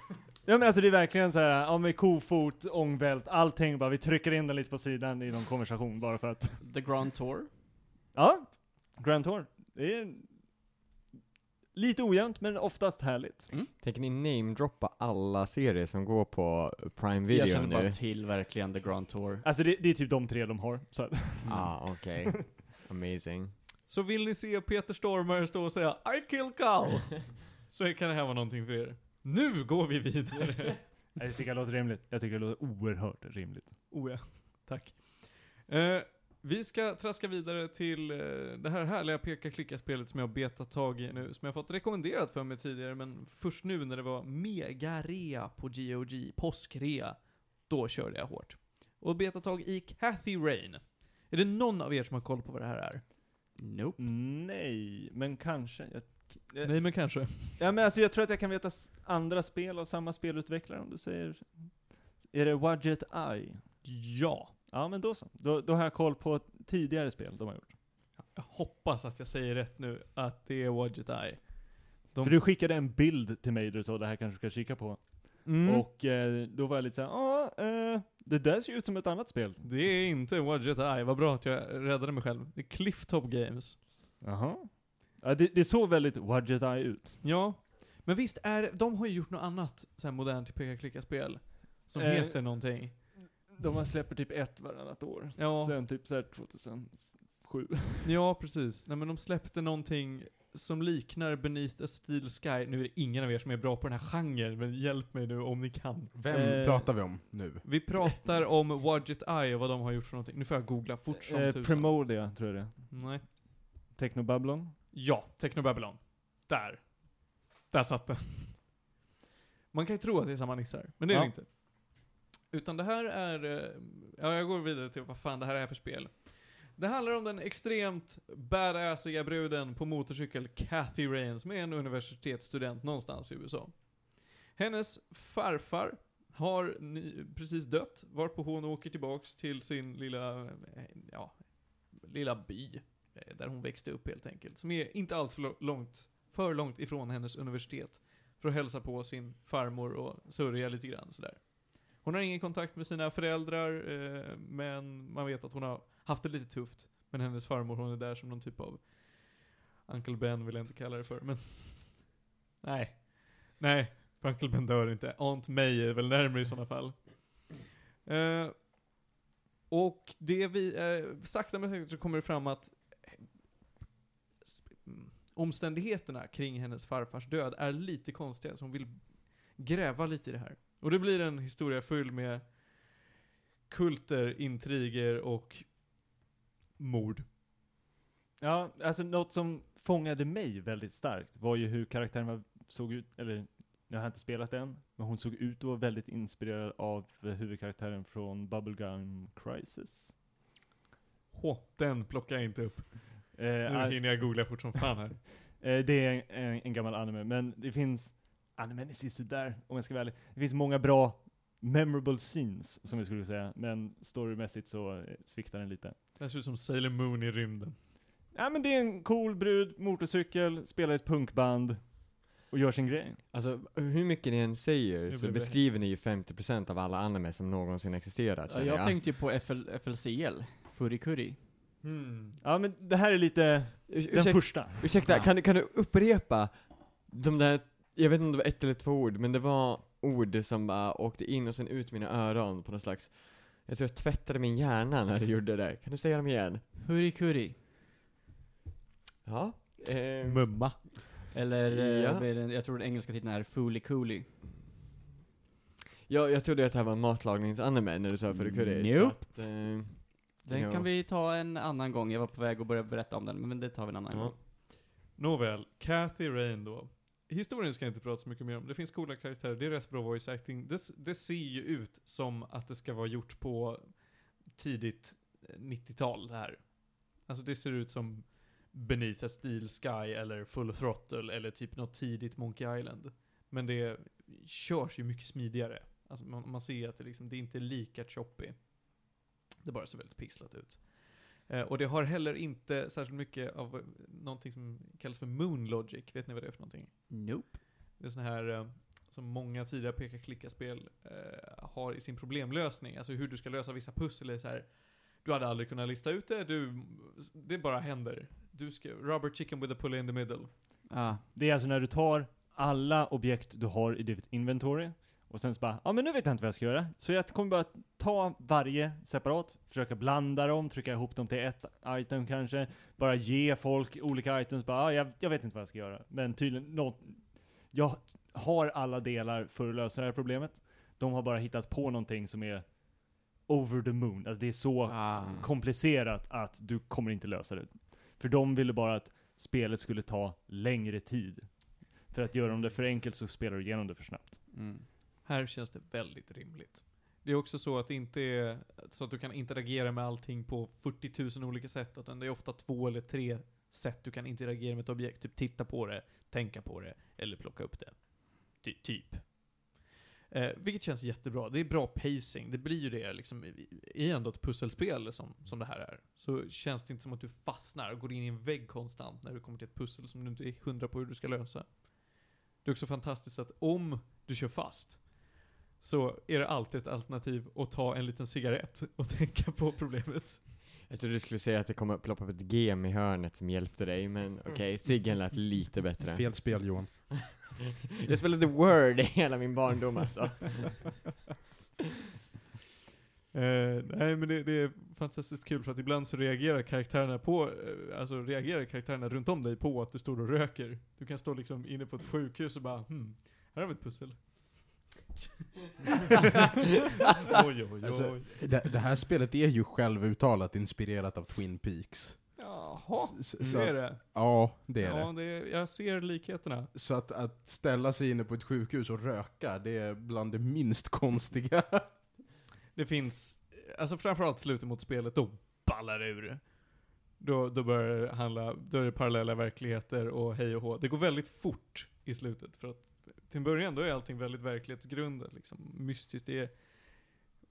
Ja men alltså det är verkligen så här, ja med kofot, ångvält, allting bara, vi trycker in den lite på sidan i någon konversation bara för att The Grand Tour. Ja, Grand Tour. Det är... lite ojämnt, men oftast härligt. Tänker ni namedroppa alla serier som går på Prime Jag Video känner bara nu? till verkligen The Grand Tour. Alltså det, det är typ de tre de har. Så. att- Ah, okej. Amazing. Så vill ni se Peter Stormare stå och säga I kill cow, så kan det här vara någonting för er. Nu går vi vidare. Jag tycker det låter rimligt. Jag tycker det låter oerhört rimligt. Oh ja, tack. Eh, vi ska traska vidare till eh, det här härliga peka-klicka-spelet som jag har betat tag i nu, som jag fått rekommenderat för mig tidigare, men först nu när det var mega-rea på GOG, påskrea, då körde jag hårt. Och betat tag i Cathy Rain. Är det någon av er som har koll på vad det här är? Nope. Nej, men kanske. Jag, Nej men kanske. Ja men alltså jag tror att jag kan veta andra spel av samma spelutvecklare om du säger... Är det Wadget Eye? Ja. Ja men då så. Då, då har jag koll på tidigare spel de har gjort. Jag hoppas att jag säger rätt nu, att det är Wadget Eye. De- För du skickade en bild till mig där du sa det här kanske du ska kika på. Mm. Och eh, då var jag lite såhär, ja, eh, det där ser ut som ett annat spel. Det är inte Wadget Eye, vad bra att jag räddade mig själv. Det är Clifftop Games. Jaha. Ja, det, det såg väldigt Wadget Eye ut. Ja, men visst är de har ju gjort något annat så här modernt peka-klicka-spel. Som Eh, heter någonting. De har släpper typ ett varannat år. Ja, Sen typ såhär 2007. ja precis. Nej men de släppte någonting som liknar Beneath a Steel Sky. Nu är det ingen av er som är bra på den här genren, men hjälp mig nu om ni kan. Vem Eh, pratar vi om nu? Vi pratar om Wadget Eye och vad de har gjort för någonting. Nu får jag googla fort som Eh, tusan. Premodia, tror jag det är. Nej. Technobabylon. Ja, Technobabylon. Där. Där satt den. Man kan ju tro att det är samma nissar, men det är Ja. det inte. Utan det här är, eh, ja jag går vidare till vad fan det här är för spel. Det handlar om den extremt badassiga bruden på motorcykel Cathy Rain, som är en universitetsstudent någonstans i USA. Hennes farfar har ny, precis dött, varpå hon åker tillbaks till sin lilla, eh, ja, lilla by. Eh, där hon växte upp helt enkelt. Som är inte allt för långt, för långt ifrån hennes universitet. För att hälsa på sin farmor och sörja lite grann sådär. Hon har ingen kontakt med sina föräldrar, eh, men man vet att hon har haft det lite tufft. Men hennes farmor, hon är där som någon typ av Uncle Ben vill jag inte kalla det för, men nej. Nej, för Uncle Ben dör inte. Aunt May är väl närmare i sådana fall. Eh, och det vi, eh, sakta men säkert så kommer det fram att omständigheterna kring hennes farfars död är lite konstiga, så hon vill gräva lite i det här. Och det blir en historia full med kulter, intriger och mord. Ja, alltså något som fångade mig väldigt starkt var ju hur karaktären var, såg ut, eller jag har inte spelat än, men hon såg ut att vara väldigt inspirerad av huvudkaraktären från Bubblegum Crisis. Hå, den plockar jag inte upp. Eh, Nu hinner jag googla fort som fan här. eh, det är en, en gammal anime, men det finns, animen är sådär om jag ska vara ärlig. Det finns många bra memorable scenes, som vi skulle säga, men storymässigt så eh, sviktar den lite. Det ser ut som Sailor Moon i rymden. Ja men det är en cool brud, motorcykel, spelar ett punkband och gör sin grej. Alltså, hur mycket ni än säger så beskriver ni ju 50% av alla anime som någonsin existerat, Ja, känner jag tänkte ju på FL, FLCL, Furikuri. Hmm. Ja men det här är lite Urs- den första. Ursäkta, Ja. kan, du- kan du upprepa de där, jag vet inte om det var ett eller två ord, men det var ord som bara åkte in och sen ut mina öron på någon slags, jag tror jag tvättade min hjärna när du gjorde det. Kan du säga dem igen? Furikuri. Ja. Eh, Mumma. Eller, eh, Ja. jag tror den engelska titeln är Fooly Cooly. jag, jag trodde att det här var en matlagningsanime när du sa för curry. så Nope. att, eh, Den Ja. kan vi ta en annan gång, jag var på väg att börja berätta om den, men det tar vi en annan Ja. gång. Nåväl, Cathy Rain då. Historien ska jag inte prata så mycket mer om. Det finns coola karaktärer, det är rätt bra voice acting. Det, det ser ju ut som att det ska vara gjort på tidigt eh, 90-tal det här. Alltså det ser ut som Beneath a Steel Sky eller Full Throttle eller typ något tidigt Monkey Island. Men det körs ju mycket smidigare. Alltså man, man ser att det, liksom, det är inte lika choppy. Det bara ser väldigt pixlat ut. Eh, och det har heller inte särskilt mycket av eh, någonting som kallas för Moon Logic. Vet ni vad det är för någonting? Nope. Det är sån här eh, som många tidigare peka-klicka-spel eh, har i sin problemlösning. Alltså hur du ska lösa vissa pussel är så här. Du hade aldrig kunnat lista ut det, du, det bara händer. Du ska, rubber chicken with a pulley in the middle. Ja. Det är alltså när du tar alla objekt du har i ditt inventory, och sen så bara, ja men nu vet jag inte vad jag ska göra. Så jag kommer bara ta varje separat, försöka blanda dem, trycka ihop dem till ett item kanske, bara ge folk olika items, bara, ja, jag, jag vet inte vad jag ska göra. Men tydligen, något, jag har alla delar för att lösa det här problemet. De har bara hittat på någonting som är over the moon. Alltså det är så Ah. komplicerat att du kommer inte lösa det. För de ville bara att spelet skulle ta längre tid. För att göra det för enkelt så spelar du igenom det för snabbt. Mm. Här känns det väldigt rimligt. Det är också så att det inte är så att du kan interagera med allting på 40 000 olika sätt, utan det är ofta två eller tre sätt du kan interagera med ett objekt. Typ titta på det, tänka på det, eller plocka upp det. Ty typ. Eh, vilket känns jättebra. Det är bra pacing. Det blir ju det liksom, i, i ändå ett pusselspel som, som det här är. Så känns det inte som att du fastnar och går in i en vägg konstant när du kommer till ett pussel som du inte är hundra på hur du ska lösa. Det är också fantastiskt att om du kör fast, så är det alltid ett alternativ att ta en liten cigarett och tänka på problemet. Jag trodde du skulle säga att det kommer ploppa upp ett gem i hörnet som hjälpte dig, men okej, ciggen lät lite bättre. Fel spel Johan. Jag spelade Word i hela min barndom alltså. Eh, nej men det, det är fantastiskt kul för att ibland så reagerar karaktärerna på, eh, alltså reagerar karaktärerna runt om dig på att du står och röker. Du kan stå liksom inne på ett sjukhus och bara hmm, här har vi ett pussel. oj oj oj. Alltså, det, det här spelet är ju självuttalat inspirerat av Twin Peaks. Jaha, S- nu så är det. Ja, det är ja, det. det jag ser likheterna. Så att, att ställa sig inne på ett sjukhus och röka, det är bland det minst konstiga. Det finns, alltså framförallt slutet mot spelet, då ballar det ur. Då, då börjar det handla, då är det parallella verkligheter och hej och hå. Det går väldigt fort i slutet, för att till en början då är allting väldigt verklighetsgrundat, liksom mystiskt. Det är,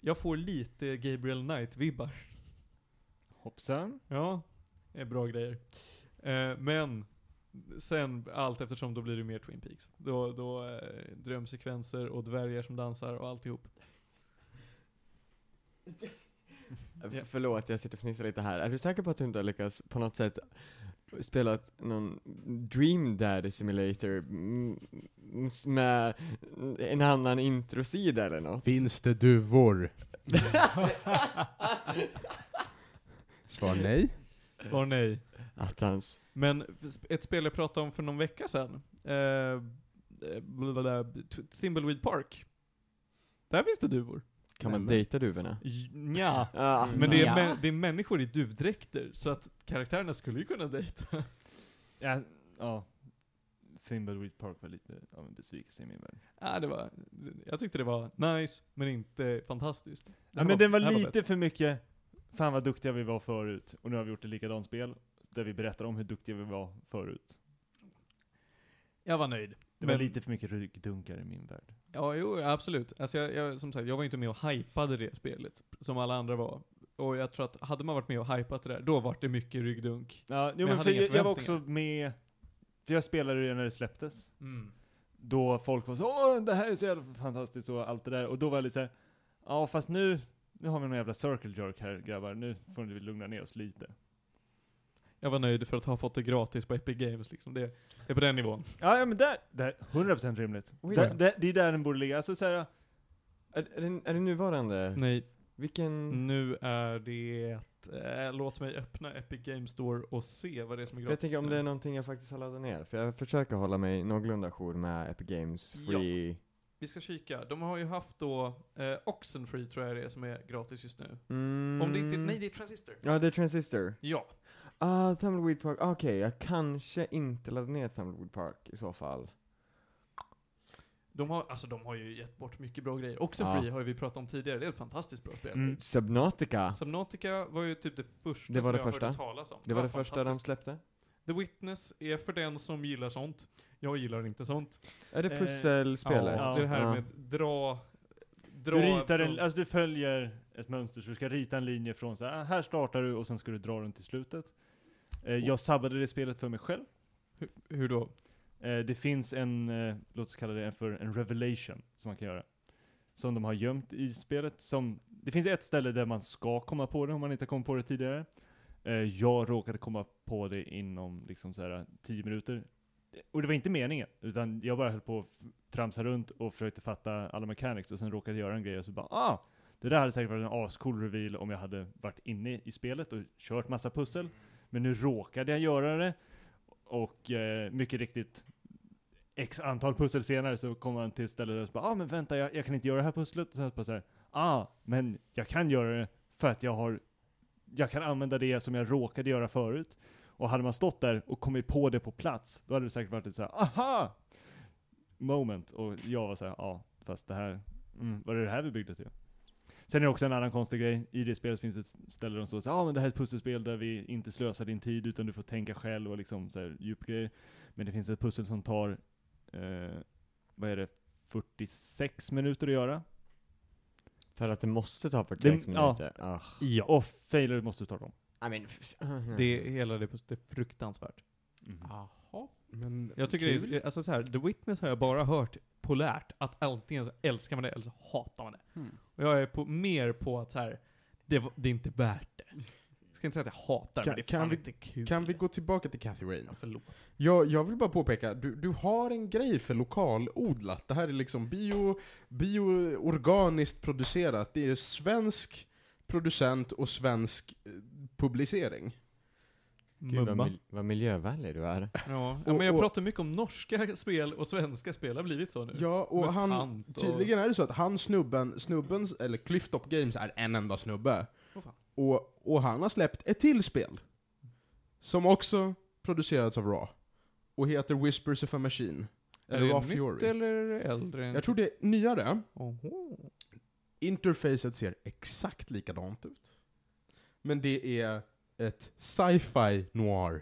jag får lite Gabriel Knight-vibbar. Hoppsan. Ja, det är bra grejer. Eh, men, sen allt eftersom då blir det mer Twin Peaks. Då, då eh, drömsekvenser och dvärgar som dansar och alltihop. F- Förlåt, jag sitter och fnissar lite här. Är du säker på att du inte har lyckats på något sätt spela någon Dream Daddy Simulator mm, med en annan introsida eller något? Finns det duvor? Svar nej. Svar nej. Attans. Men ett spel jag pratade om för någon vecka sedan, eh, blablabla, T- Thimbleweed Park. Där finns det duvor. Kan man dejta duvorna? Ja. Ah, Men det är, mä- det är människor i duvdräkter, så att karaktärerna skulle ju kunna dejta. Ja, ja. Thimbleweed Park var lite av en besvikelse i min värld. Ja, det var, jag tyckte det var nice, men inte fantastiskt. Ja, men den var det här lite bättre. för mycket, fan vad duktiga vi var förut, och nu har vi gjort ett likadant spel, där vi berättar om hur duktiga vi var förut. Jag var nöjd. Det var Men- lite för mycket ryggdunkar i min värld. Ja, jo, absolut. Alltså jag, jag, som sagt, jag var inte med och hypade det spelet, som alla andra var. Och jag tror att, hade man varit med och hypat det där, då var det mycket ryggdunk. Ja, jo, men hade för jag, jag var också med, för jag spelade det när det släpptes, Mm. då folk var så åh det här är så jävla fantastiskt och allt det där, och då var jag lite såhär, ja fast nu, nu har vi någon jävla circle jerk här grabbar, nu får vi lugna ner oss lite. Jag var nöjd för att ha fått det gratis på Epic Games liksom. Det, det är på den nivån. Ja, ja men där, där 100% rimligt. Oj Där, där, det är där den borde ligga, alltså såhär, Är, är, det, är det nuvarande? Nej, Vilken? nu är det... Eh, låt mig öppna Epic Games Store och se vad det är som är För gratis. jag tänker om det är någonting jag faktiskt har laddat ner, för jag försöker hålla mig någorlunda jour med Epic Games Ja. Free. Vi ska kika. De har ju haft då eh, Oxenfree tror jag det är som är gratis just nu. Mm. Om det inte... Nej, det är Transistor. Ja, det är Transistor. Ja. Ah, Tumbleweed Park, okej, jag kanske inte laddar ner Tumbleweed Park i så fall. De har, alltså de har ju gett bort mycket bra grejer. Oxenfree Ja. har ju vi pratat om tidigare, det är ett fantastiskt bra spel. Mm. Subnautica, Subnautica var ju typ det första Det var som det jag första. hörde talas om. det var det första de släppte. The Witness är för den som gillar sånt. Jag gillar inte sånt. Är det Eh, pusselspelet? Ja, det är det här Ja. med dra... dra Du ritar en, alltså du följer ett mönster, så du ska rita en linje från så här, "Ah, här startar du och sen ska du dra den till slutet. Eh, jag sabbade det spelet för mig själv. hur, hur då? Eh, det finns en, eh, låt oss kalla det för en revelation, som man kan göra. Som de har gömt i spelet. Som, det finns ett ställe där man ska komma på det om man inte kommit på det tidigare. Eh, jag råkade komma på det inom liksom så här 10 minuter. och det var inte meningen, utan jag bara höll på att tramsa runt och försökte fatta alla mechanics och sen råkade jag göra en grej och så bara ah! Det där hade säkert varit en ascool reveal om jag hade varit inne i spelet och kört massa pussel. Men nu råkade jag göra det, och eh, mycket riktigt X antal pussel senare så kommer man till stället och så bara ah men vänta jag, jag kan inte göra det här pusslet, och sen så bara så här, ah men jag kan göra det för att jag har jag kan använda det som jag råkade göra förut. Och hade man stått där och kommit på det på plats, då hade det säkert varit ett så här, aha! Moment. Och jag var så här, ja, fast det här, mm, var det det här vi byggde till? Sen är det också en annan konstig grej, i det spelet finns det ett ställe där de står så ja ah, men det här är ett pusselspel där vi inte slösar din tid utan du får tänka själv och liksom så här djupgrejer. Men det finns ett pussel som tar, eh, vad är det, 46 minuter att göra? För att det måste ta 46 Det- ja. minuter? Ah. Ja. Och failure måste du starta om. I mean, Det är hela det, det är fruktansvärt. Jaha. Men Jag tycker kul. det är, alltså så här, The Witness har jag bara hört polärt, att antingen så älskar man det eller så hatar man det. Hmm. Och jag är på, mer på att så här, det, det är inte värt det. Jag ska inte säga att jag hatar det, Kan- men det är kan fan vi- inte kul. Kan vi gå tillbaka till Cathy Rain? Ja, förlåt. Jag, jag vill bara påpeka, du, du har en grej för lokalodlat. Det här är liksom bio, bioorganiskt producerat. Det är svensk producent och svensk eh, publicering. Gud vad, mil- vad miljövänlig du är. Ja, ja, Och- men jag och- pratar mycket om norska spel och svenska spel, har blivit så nu. Ja, och han, och- tydligen är det så att han snubben, snubbens, eller Clifftop Games är en enda snubbe. Fan. Och, och han har släppt ett till spel. Som också producerats av Raw. Och heter Whispers of a Machine. Är Eller det Raw nytt Fury. eller är det äldre? Jag tror det är nyare. Oho. Interfacet ser exakt likadant ut. Men det är ett sci-fi noir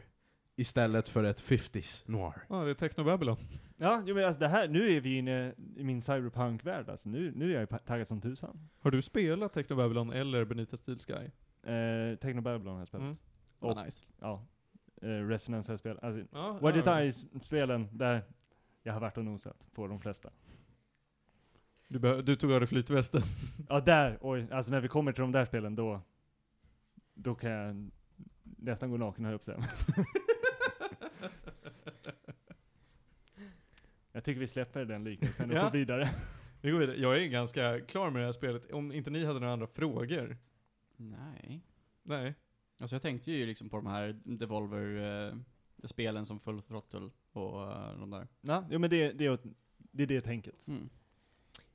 istället för ett 50s noir. Ja, det är Technobabylon. Ja, jo, men alltså det här, nu är vi inne i min cyberpunk-värld alltså. Nu, nu är jag ju taggad som tusan. Har du spelat Technobabylon eller Benita Steel Sky? Eh, Technobabylon har jag spelat. Mm. Och- Vad nice. Ja. Eh, Resonance har jag spelat. Alltså, Ja, What It ja. Eyes-spelen, där jag har varit och nosat på de flesta. Du, du tog av dig flytvästen. Ja, där, oj, alltså när vi kommer till de där spelen då, då kan jag nästan gå naken här uppe Jag tycker vi släpper den liknelsen och Ja. går vidare. Vi går vidare. Jag är ganska klar med det här spelet, om inte ni hade några andra frågor. Nej. Nej. Alltså jag tänkte ju liksom på de här Devolver-spelen som Full Throttle och eh, de där. Ja, jo men det, det, är, det är det tänket. Mm.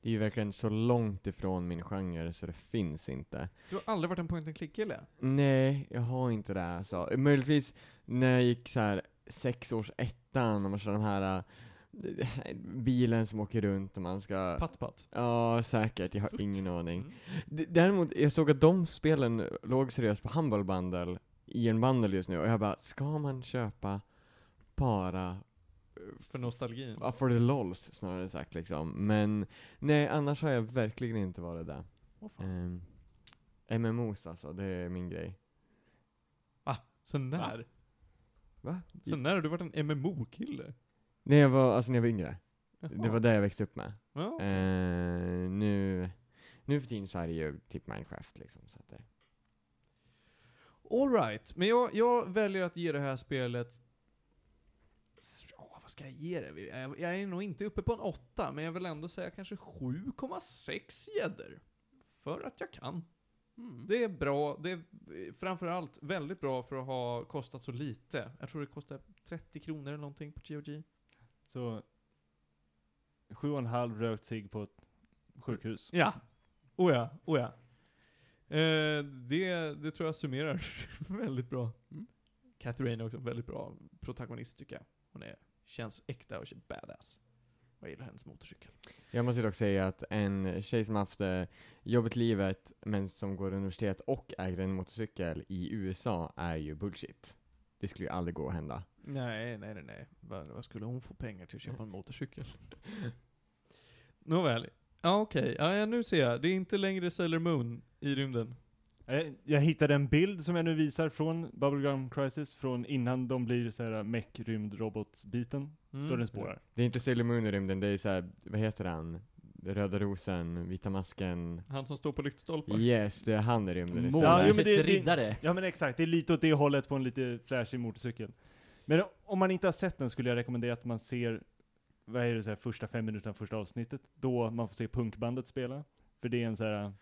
Är ju verkligen så långt ifrån min genre så det finns inte. Du har aldrig varit en point and click-kille? Nej, jag har inte det. Alltså. Möjligtvis när jag gick så här sex års ettan och man kör de här äh, bilen som åker runt och man ska... Patt-patt. Ja, säkert. Jag har ingen aning. Mm. D- Däremot, jag såg att de spelen låg seriöst på Humble Bundle, i en bundle just nu, och jag bara, ska man köpa bara För nostalgin. Ja, for the lols snarare sagt liksom. Men nej, annars har jag verkligen inte varit där. Åh fan. Um, MMOs alltså, det är min grej. Sen när? Va? Sen när har du varit en MMO-kille? När jag var, alltså när jag var yngre. Det Jaha. var det jag växte upp med. Ja. Eh, nu, nu för tiden så är det ju typ Minecraft liksom. Så att det, All right. men jag, jag väljer att ge det här spelet... vad ska jag ge det? Jag, jag är nog inte uppe på en 8, men jag vill ändå säga kanske 7,6 gäddor. För att jag kan. Mm. Det är bra, det är eh, framförallt väldigt bra för att ha kostat så lite. Jag tror det kostar 30 kronor eller någonting på GOG. Så, sju och en halv rökt cigg på ett sjukhus. Ja. Oh ja, oh ja. Eh, det, det tror jag summerar väldigt bra. Mm. Cathy Rain är också en väldigt bra protagonist tycker jag. Hon är, känns äkta och badass. Jag gillar hennes motorcykel. Jag måste dock säga att en tjej som haft eh, jobbigt livet, men som går universitet och äger en motorcykel i USA är ju bullshit. Det skulle ju aldrig gå att hända. Nej, nej, nej, nej. Vad, skulle hon få pengar till att köpa en motorcykel? Nåväl. Ja, okej. Ja, ja, nu ser jag. Det är inte längre Sailor Moon i rymden. Jag, jag hittade en bild som jag nu visar från Bubblegum Crisis, från innan de blir såhär mech rymd robot-biten. Mm. Då den spårar. Det är inte Sailor Moon i rymden, det är såhär, vad heter han? Röda rosen, vita masken. Han som står på lyktstolpar. Yes, det är han i rymden Ja, istället. jo, men det- det- riddare. Ja men exakt, det är lite åt det hållet på en lite flashig motorcykel. Men om man inte har sett den skulle jag rekommendera att man ser, vad är det, så här, första fem minuterna första avsnittet, då man får se punkbandet spela. För det är en så här,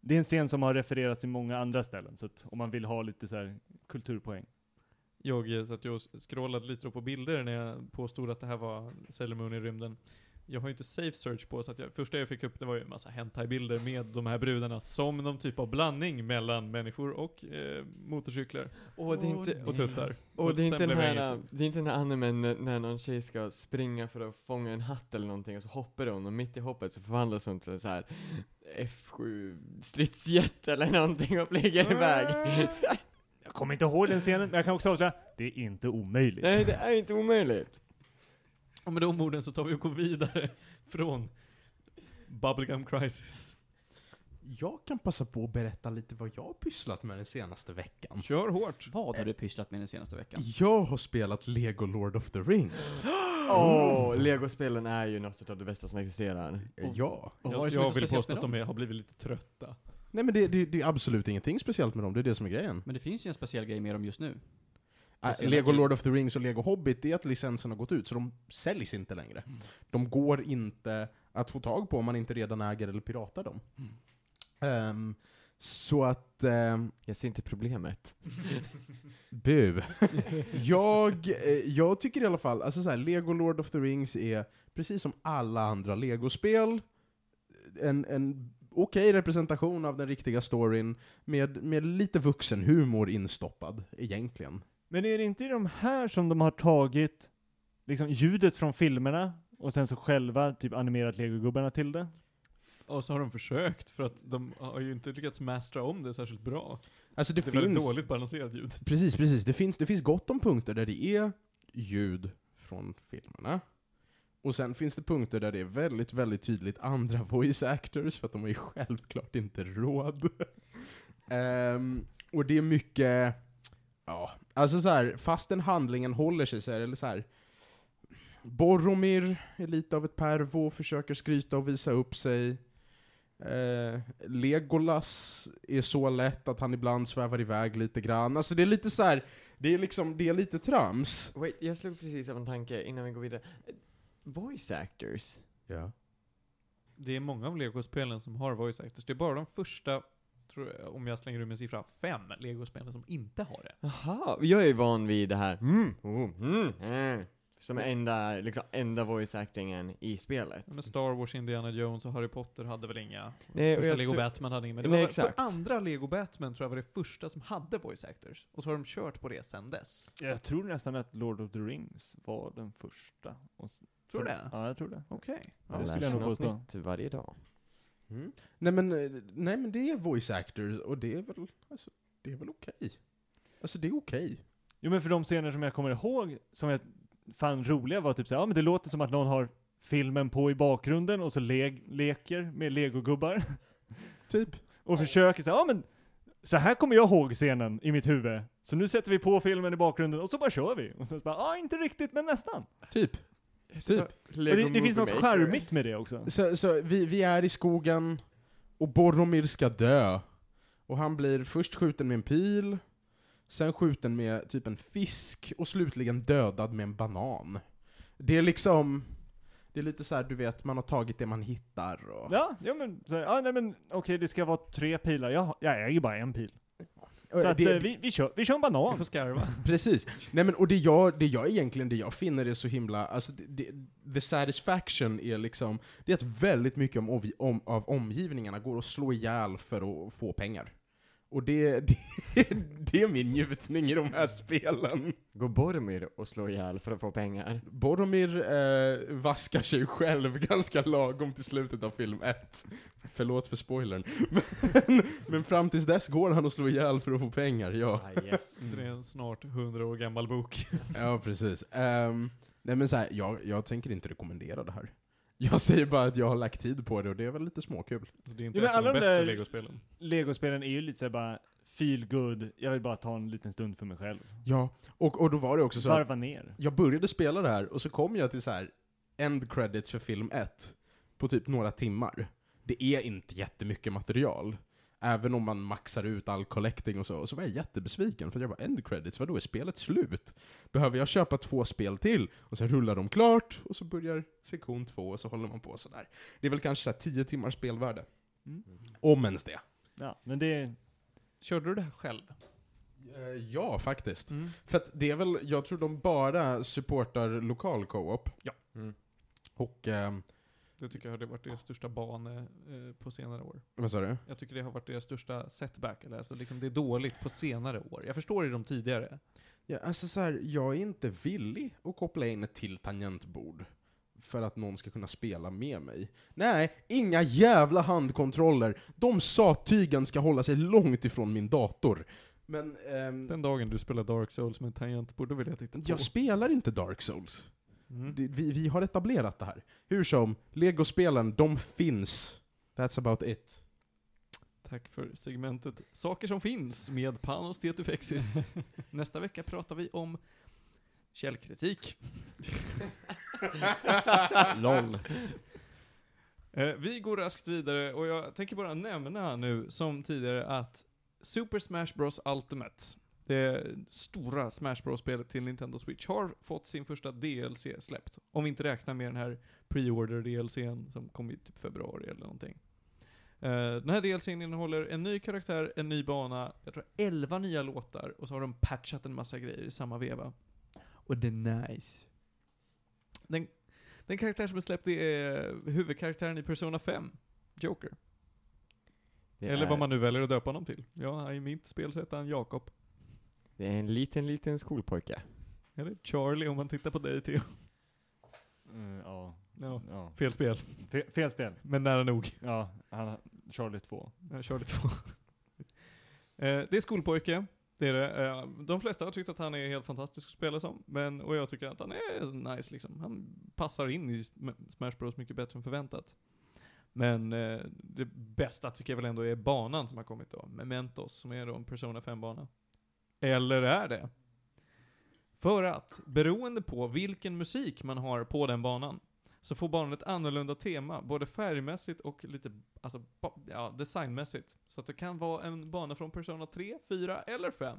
det är en scen som har refererats i många andra ställen, så att om man vill ha lite så här kulturpoäng. Jag satt ju och scrollade lite då på bilder när jag påstod att det här var Sailor Moon i rymden. Jag har ju inte safe search på så att jag, första jag fick upp det var ju en massa hentai-bilder med de här brudarna som någon typ av blandning mellan människor och eh, motorcyklar. Och det är inte, Och tuttar. och det är inte den här, det är inte den här animen när, när någon tjej ska springa för att fånga en hatt eller någonting och så hoppar hon och mitt i hoppet så förvandlas hon till så här F7 stridsjet eller någonting och flyger iväg. Jag kommer inte ihåg den scenen, men jag kan också avslöja, det är inte omöjligt. Nej, det är inte omöjligt. Och med de orden så tar vi och går vidare från Bubblegum Crisis. Jag kan passa på att berätta lite vad jag har pysslat med den senaste veckan. Kör hårt. Vad har du pysslat med den senaste veckan? Jag har spelat Lego Lord of the Rings. Åh, legospelen är ju något av det bästa som existerar. Ja. Och vad är Jag, det som är jag så vill speciellt påstå med att de är, har blivit lite trötta. Nej men det, det, det är absolut ingenting speciellt med dem, det är det som är grejen. Men det finns ju en speciell grej med dem just nu. Äh, Lego. Lord of the Rings och Lego Hobbit, det är att licensen har gått ut, så de säljs inte längre. Mm. De går inte att få tag på om man inte redan äger eller piratar dem. Mm. Ehm, så att... ehm, Jag ser inte problemet. Bu. jag, eh, jag tycker i alla fall, alltså så här, Lego Lord of the Rings är, precis som alla andra Lego-spel, en, en okej representation av den riktiga storyn, med, med lite vuxenhumor instoppad, egentligen. Men är det inte i de här som de har tagit liksom ljudet från filmerna och sen så själva typ animerat legogubbarna till det? Och så har de försökt, för att de har ju inte lyckats mastra om det särskilt bra. Alltså det, Det är väldigt finns... dåligt balanserat ljud. Precis, precis. Det finns, det finns gott om punkter där det är ljud från filmerna. Och sen finns det punkter där det är väldigt, väldigt tydligt andra voice actors, för att de har ju självklart inte råd. Ehm, och det är mycket, ja, alltså så här, fastän handlingen håller sig så här, eller så här. Boromir är lite av ett pervo, försöker skryta och visa upp sig. Eh, Legolas är så lätt att han ibland svävar iväg lite grann. Alltså det är lite så här, det är liksom, det är lite trams. Wait, jag slog precis av en tanke innan vi går vidare. Voice actors? Ja. Det är många av Lego-spelen som har voice actors. Det är bara de första, tror jag, om jag slänger ur med en siffra, fem Lego-spelen som inte har det. Jaha, jag är van vid det här mm, oh, mm, mm, som är enda, liksom, enda voice actingen i spelet. Men Star Wars, Indiana Jones och Harry Potter hade väl inga. Nej, första Lego tror- Batman hade inga, men det Nej, var exakt. för andra Lego Batman tror jag var det första som hade voice actors. Och så har de kört på det sen dess. Jag tror nästan att Lord of the Rings var den första. Och Tror du det? Ja, jag tror det. Okej. Ja, det skulle jag nog påstå. varje dag. Mm. Nej, men, eh, nej men det är voice actors, och det är väl, alltså, det är väl okej. Alltså det är okej. Jo men för de scener som jag kommer ihåg, som jag fann roliga var typ såhär, ja men det låter som att någon har filmen på i bakgrunden och så le leker med legogubbar. Typ. Och försöker säga, ja men så här kommer jag ihåg scenen i mitt huvud. Så nu sätter vi på filmen i bakgrunden och så bara kör vi. Och sen så bara, ja inte riktigt men nästan. Typ. Typ. Det, det finns något charmigt med det också. Så, så vi, vi är i skogen, och Boromir ska dö. Och han blir först skjuten med en pil, sen skjuten med typ en fisk, och slutligen dödad med en banan. Det är liksom, det är lite så här, du vet, man har tagit det man hittar och... Ja, ja men, så, ja nej men okej det ska vara tre pilar. Jag, jag äger bara en pil. Så att, det, eh, vi, vi, kör, vi kör en Vi banan. får skarva. Precis. Nej men, och det jag, det jag egentligen, det jag finner är så himla, alltså det, det, the satisfaction är liksom, det är att väldigt mycket om, om, om, av omgivningarna går att slå ihjäl för att få pengar. Och det, det, det är min njutning i de här spelen. Går Boromir och slår ihjäl för att få pengar? Boromir eh, vaskar sig själv ganska lagom till slutet av film 1. Förlåt för spoilern. Men, men fram tills dess går han och slår ihjäl för att få pengar, ja. Ah, yes. Det är en snart 100 år gammal bok. Ja, precis. Ehm, nej men så här, jag, jag tänker inte rekommendera det här. Jag säger bara att jag har lagt tid på det och det är väl lite småkul. Så det är inte av de alla de bättre där- Lego-spelen. Legospelen är ju lite såhär bara feel good. jag vill bara ta en liten stund för mig själv. Ja, och, och då var det också så Varva ner. jag började spela det här och så kom jag till så här end credits för film 1 på typ några timmar. Det är inte jättemycket material. Även om man maxar ut all collecting och så. Och så var jag jättebesviken, för jag bara end credits, vadå är spelet slut? Behöver jag köpa två spel till? Och sen rullar de klart, och så börjar sektion två, och så håller man på sådär. Det är väl kanske så här 10 timmars spelvärde. Mm. Om ens det. Ja, men det... Körde du det här själv? Eh, Ja, faktiskt. Mm. För att det är väl, jag tror de bara supportar lokal co-op. Ja. Mm. Och, ehm, Det tycker jag har varit deras största bane eh, på senare år. vad sa du? Jag tycker det har varit deras största setback, eller alltså liksom det är dåligt på senare år. Jag förstår det de tidigare. Ja, alltså så här, jag är inte villig att koppla in ett till tangentbord. För att någon ska kunna spela med mig. Nej, inga jävla handkontroller. De sattygen ska hålla sig långt ifrån min dator. Men, ehm, Den dagen du spelar Dark Souls med en tangentbord, då vill jag titta på. jag spelar inte Dark Souls. Mm. Vi, vi har etablerat det här. Hur som, Lego-spelen, de finns. That's about it. Tack för segmentet Saker som finns med Panos Tetufexis. Nästa vecka pratar vi om källkritik. LOL. Eh, vi går raskt vidare och jag tänker bara nämna nu som tidigare att Super Smash Bros Ultimate, det stora Smash Bros-spelet till Nintendo Switch, har fått sin första DLC släppt. Om vi inte räknar med den här pre-order DLCn som kom i typ februari eller någonting. Eh, den här DLCn innehåller en ny karaktär, en ny bana, jag tror 11 nya låtar, och så har de patchat en massa grejer i samma veva. Och det är nice. Den, den karaktär som är släppt är huvudkaraktären i Persona 5, Joker. Det Eller är, vad man nu väljer att döpa honom till. Ja, i mitt spel så heter han Jakob. Det är en liten, liten skolpojke. Eller Charlie om man tittar på dig Theo. Mm, ja. Ja, ja. fel spel. Fe, fel spel. Men nära nog. Ja, han, Charlie 2. Jag körde två. eh, det är skolpojke. Det är det. Eh, de flesta har tyckt att han är helt fantastisk att spela som. Men, och jag tycker att han är nice liksom. Han passar in i Sm- Smash Bros mycket bättre än förväntat. Men eh, det bästa tycker jag väl ändå är banan som har kommit då. Mementos, som är då en Persona 5-bana. Eller är det? För att, beroende på vilken musik man har på den banan, så får banan ett annorlunda tema, både färgmässigt och lite, alltså, ja, designmässigt. Så att det kan vara en bana från Persona 3, 4 eller 5.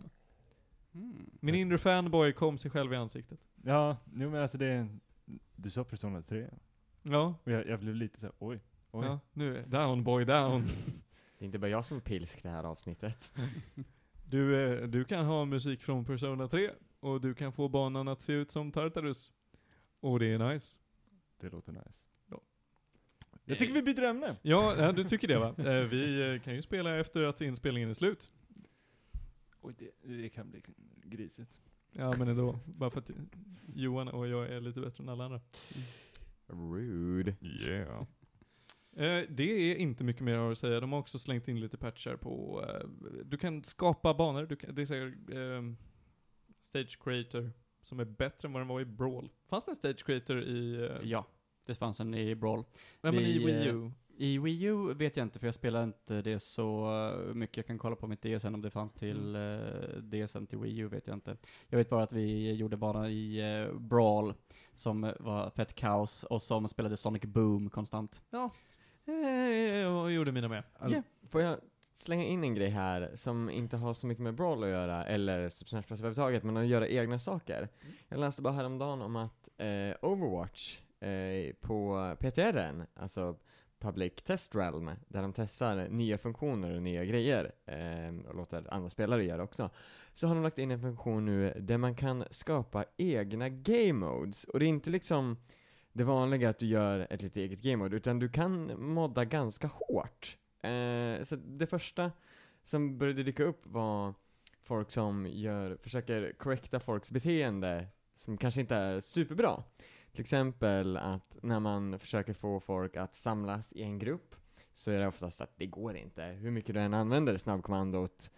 Mm. Min inre fanboy kom sig själv i ansiktet. Ja, nu men alltså det... Du sa Persona 3. Ja, Och jag, jag blev lite såhär, oj. Oj. ja, nu är down boy down. Det är inte bara jag som är pilsk det här avsnittet. Du, eh, du kan ha musik från Persona 3, och du kan få banan att se ut som Tartarus. Och det är nice. Det låter nice. Ja. Jag tycker vi byter ämne. Ja, du tycker det va? Eh, Vi eh, kan ju spela efter att inspelningen är slut. Oj, det, det kan bli grisigt. Ja men ändå, bara för att Johan och jag är lite bättre än alla andra. Rude. Yeah. Eh, det är inte mycket mer jag har att säga. De har också slängt in lite patchar på, eh, du kan skapa banor, du kan, det säger ehm, Stage Creator, som är bättre än vad den var i Brawl. Fanns det en Stage Creator i, eh, Ja, det fanns en i Brawl. nej, men i Wii eh, U? I Wii U vet jag inte, för jag spelar inte det så eh, mycket. Jag kan kolla på mitt DSN om det fanns till uh, DSN till Wii U, vet jag inte. Jag vet bara att vi gjorde bara i eh, Brawl, som eh, var fett kaos, och som spelade Sonic Boom konstant. Eh, jag gjorde mina med. All- Yeah. Får jag slänga in en grej här som inte har så mycket med Brawl att göra, eller Super Smash Bros överhuvudtaget, men att göra egna saker. Jag läste bara häromdagen om att eh, Overwatch eh, på PTR'n, alltså Public Test Realm, där de testar nya funktioner och nya grejer, eh, och låter andra spelare göra också, så har de lagt in en funktion nu där man kan skapa egna game modes. Och det är inte liksom det vanliga att du gör ett litet eget game mode, utan du kan modda ganska hårt. Eh, så det första som började dyka upp var folk som gör, försöker correcta folks beteende som kanske inte är superbra. Till exempel att när man försöker få folk att samlas i en grupp så är det oftast att det går inte. Hur mycket du än använder snabbkommandot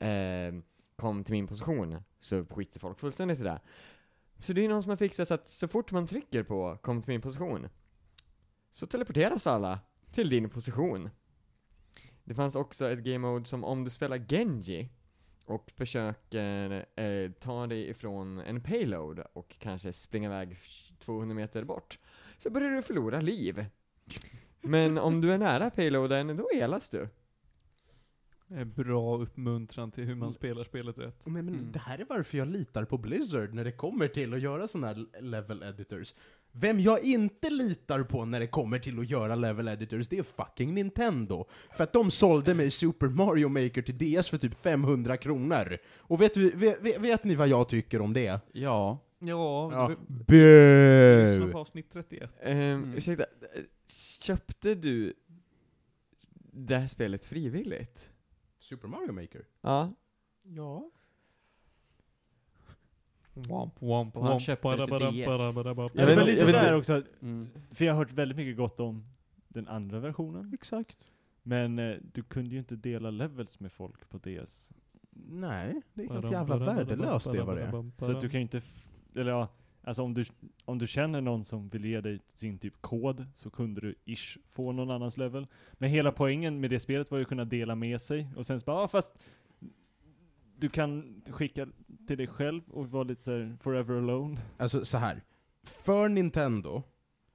eh, kom till min position så skiter folk fullständigt i det. Så det är någon som har fixat så att så fort man trycker på kom till min position så teleporteras alla till din position. Det fanns också ett game mode som om du spelar Genji och försöker eh, ta dig ifrån en payload och kanske springa iväg 200 meter bort så börjar du förlora liv. Men om du är nära payloaden, då elas du. Eh, Bra uppmuntran till hur man spelar spelet rätt. Men, men Mm. det här är varför jag litar på Blizzard när det kommer till att göra sådana här level editors. Vem jag inte litar på när det kommer till att göra level editors, det är fucking Nintendo. För att de sålde mig Super Mario Maker till DS för typ 500 kronor. Och vet, vi, vet, vet, vet ni vad jag tycker om det? Ja. Ja, Ja. du lyssna på avsnitt 31. Ehm, Mm. Ursäkta, köpte du det här spelet frivilligt? Super Mario Maker? Ja. Ja. Womp, womp, Och han womp, köpte det till badabada, DS. badabada. Jag vet vet inte- lite jag vet där inte- också, Mm. för jag har hört väldigt mycket gott om den andra versionen. Exakt. Men eh, du kunde ju inte dela levels med folk på DS. Nej, det är helt jävla värdelöst det vad det Så att du kan ju inte, f- eller ja, alltså om du, om du känner någon som vill ge dig sin typ kod, så kunde du ish få någon annans level. Men hela poängen med det spelet var ju att kunna dela med sig, och sen så bara, ja fast du kan skicka till dig själv och vara lite såhär forever alone. Alltså så här. För Nintendo,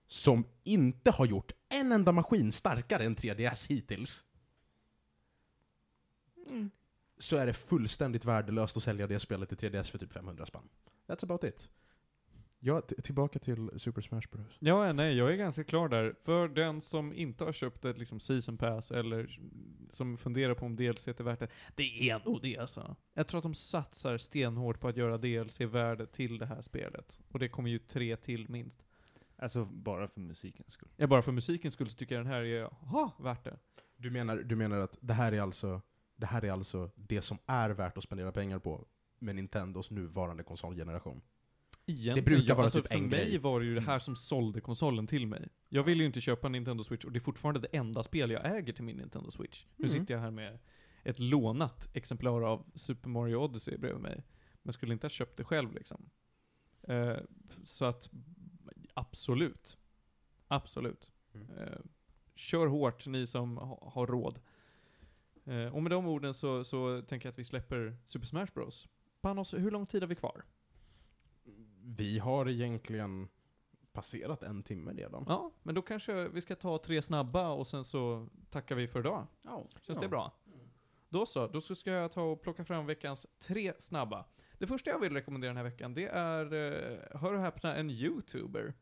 som inte har gjort en enda maskin starkare än 3DS hittills, så är det fullständigt värdelöst att sälja det spelet till 3DS för typ 500 spänn. That's about it. Ja, tillbaka till Super Smash Bros. Ja, nej, jag är ganska klar där. För den som inte har köpt ett liksom season pass eller som funderar på om DLC är värt det. Det är nog det alltså. Jag tror att de satsar stenhårt på att göra DLC-värde till det här spelet. Och det kommer ju tre till minst. Alltså bara för musikens skull. Ja, bara för musikens skull så tycker jag den här är, ha, värt det. Du menar, du menar att det här är alltså det här är alltså det som är värt att spendera pengar på med Nintendos nuvarande konsolgeneration? Egentligen, Det brukar vara alltså typ för en mig grej. var det ju det här som sålde konsolen till mig. Jag vill ju inte köpa en Nintendo Switch och det är fortfarande det enda spel jag äger till min Nintendo Switch. Nu Mm. sitter jag här med ett lånat exemplar av Super Mario Odyssey bredvid mig. Men skulle inte ha köpt det själv liksom. Eh, så att, absolut. Absolut. Mm. Eh, kör hårt ni som ha, har råd. Eh, och med de orden så, så tänker jag att vi släpper Super Smash Bros. Panos, hur lång tid har vi kvar? Vi har egentligen passerat en timme redan. Ja, men då kanske vi ska ta tre snabba och sen så tackar vi för idag. Ja. Känns Ja. det bra? Då så, då ska jag ta och plocka fram veckans tre snabba. Det första jag vill rekommendera den här veckan, det är, eh, hör och häpna, en YouTuber.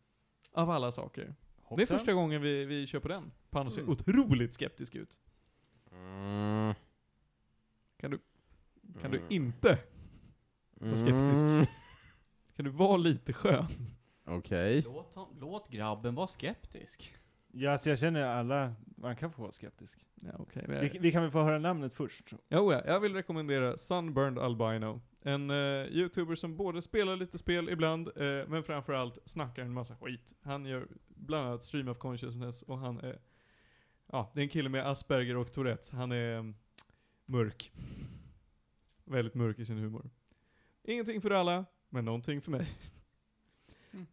Av alla saker. Det är första gången vi, vi kör på den. Panos ser Mm. otroligt skeptisk ut. Mm. Kan du, kan du Mm. inte? Var skeptisk. Mm. Kan du vara lite skön? Okej. Låt, hon- låt grabben vara skeptisk. Ja, så jag känner alla, man kan få vara skeptisk. Ja, okej. Vi, vi kan väl få höra namnet först? Jo, ja, jag vill rekommendera Sunburned Albino. En eh, YouTuber som både spelar lite spel ibland, eh, men framförallt snackar en massa skit. Han gör bland annat Stream of Consciousness och han är, ja, det är en kille med Asperger och Tourettes. Han är mm, mörk. Väldigt mörk i sin humor. Ingenting för alla, men någonting för mig.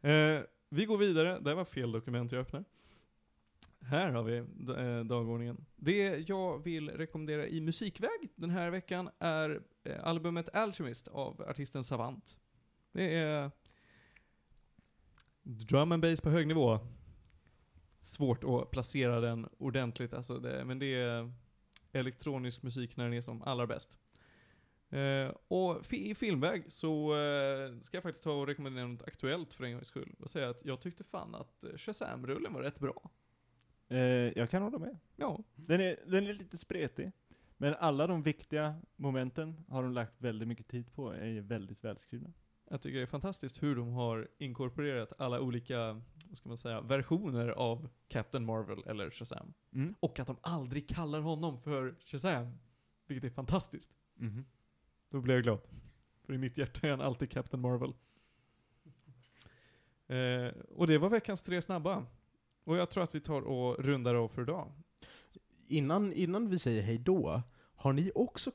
Eh, vi går vidare, det var fel dokument jag öppnar. Här har vi eh, dagordningen. Det jag vill rekommendera i musikväg den här veckan är eh, albumet Alchemist av artisten Savant. Det är drum and bass på hög nivå. Svårt att placera den ordentligt, alltså det, men det är elektronisk musik när den är som allra bäst. Eh, och i filmväg så eh, ska jag faktiskt ta och rekommendera något aktuellt för en gångs skull. Och säga att jag tyckte fan att eh, Shazam-rullen var rätt bra. Eh, jag kan hålla med. Ja, Den är, den är lite spretig. Men alla de viktiga momenten har de lagt väldigt mycket tid på, är väldigt välskrivna. Jag tycker det är fantastiskt hur de har inkorporerat alla olika, vad ska man säga, versioner av Captain Marvel eller Shazam. Mm. Och att de aldrig kallar honom för Shazam. Vilket är fantastiskt. Mhm. Då blir jag glad. För i mitt hjärta är han alltid Captain Marvel. Eh, och det var veckans tre snabba. Och jag tror att vi tar och rundar av för idag. Innan, innan vi säger hej då, har ni också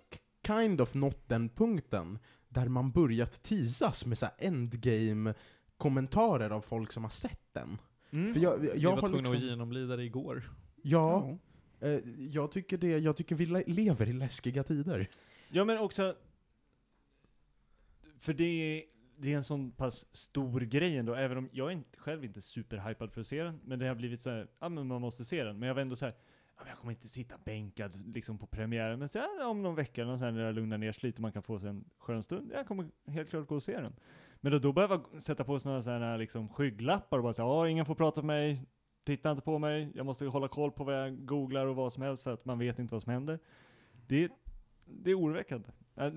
kind of nått den punkten där man börjat teasas med så här endgame-kommentarer av folk som har sett den? Mm. För jag, jag, jag var har tvungna liksom, att genomlida det igår. Ja, eh, jag tycker det, jag tycker vi le- lever i läskiga tider. Ja men också, för det är, det är en sån pass stor grej ändå, även om jag är inte, själv inte superhypad för att se den, men det har blivit så här, ja men man måste se den, men jag var ändå så här, ja, men jag kommer inte sitta bänkad liksom på premiären, men så, ja, om någon vecka eller så här, när det lugnar ner sig lite, man kan få sig en skön stund, jag kommer helt klart gå och se den. Men då, då behöver jag sätta på sig några sådana här liksom skygglappar och bara säga, ja, ingen får prata med mig, titta inte på mig, jag måste hålla koll på vad jag googlar och vad som helst för att man vet inte vad som händer. Det, det är oroväckande. Äh,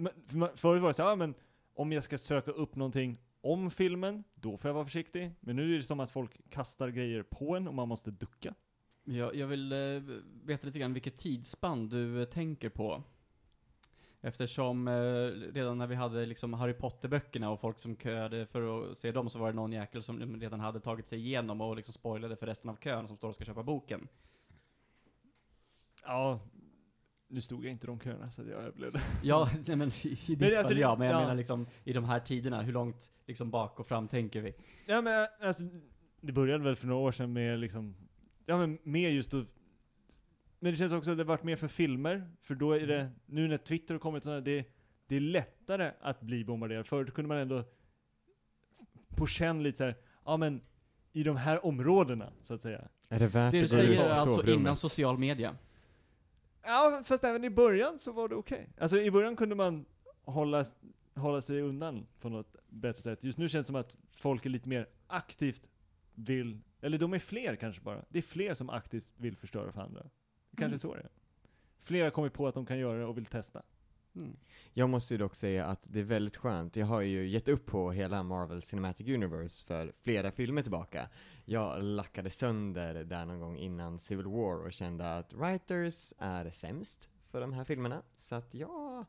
förut var det så här, ja, men om jag ska söka upp någonting om filmen, då får jag vara försiktig. Men nu är det som att folk kastar grejer på en och man måste ducka. Jag, jag vill eh, veta lite grann vilket tidsspann du eh, tänker på. Eftersom eh, redan när vi hade liksom Harry Potter-böckerna och folk som köade för att se dem så var det någon jäkel som redan hade tagit sig igenom och liksom spoilade för resten av kön som står och ska köpa boken. Ja, nu stod jag inte i de köerna så att jag överlevde. Ja, nej men i, ditt Men alltså, fall det- ja, men jag ja. menar liksom i de här tiderna, hur långt liksom bak och fram tänker vi? Ja men alltså, det började väl för några år sedan med liksom, ja men med just att men det känns också att det varit mer för filmer, för då är det, nu när Twitter har kommit, så här, det, det är lättare att bli bombarderad. Förut kunde man ändå på känn lite så här, ja men i de här områdena, så att säga. Är det värt Det du gå ut säger alltså innan social media? Ja, fast även i början så var det okej. Alltså i början kunde man hålla, hålla sig undan på något bättre sätt. Just nu känns det som att folk är lite mer aktivt vill, eller de är fler kanske bara. Det är fler som aktivt vill förstöra för andra. Det kanske Mm. är så det är. Fler har kommit på att de kan göra det och vill testa. Mm. Jag måste ju dock säga att det är väldigt skönt. Jag har ju gett upp på hela Marvel Cinematic Universe för flera filmer tillbaka. Jag lackade sönder där någon gång innan Civil War och kände att writers är sämst för de här filmerna. Så att jag,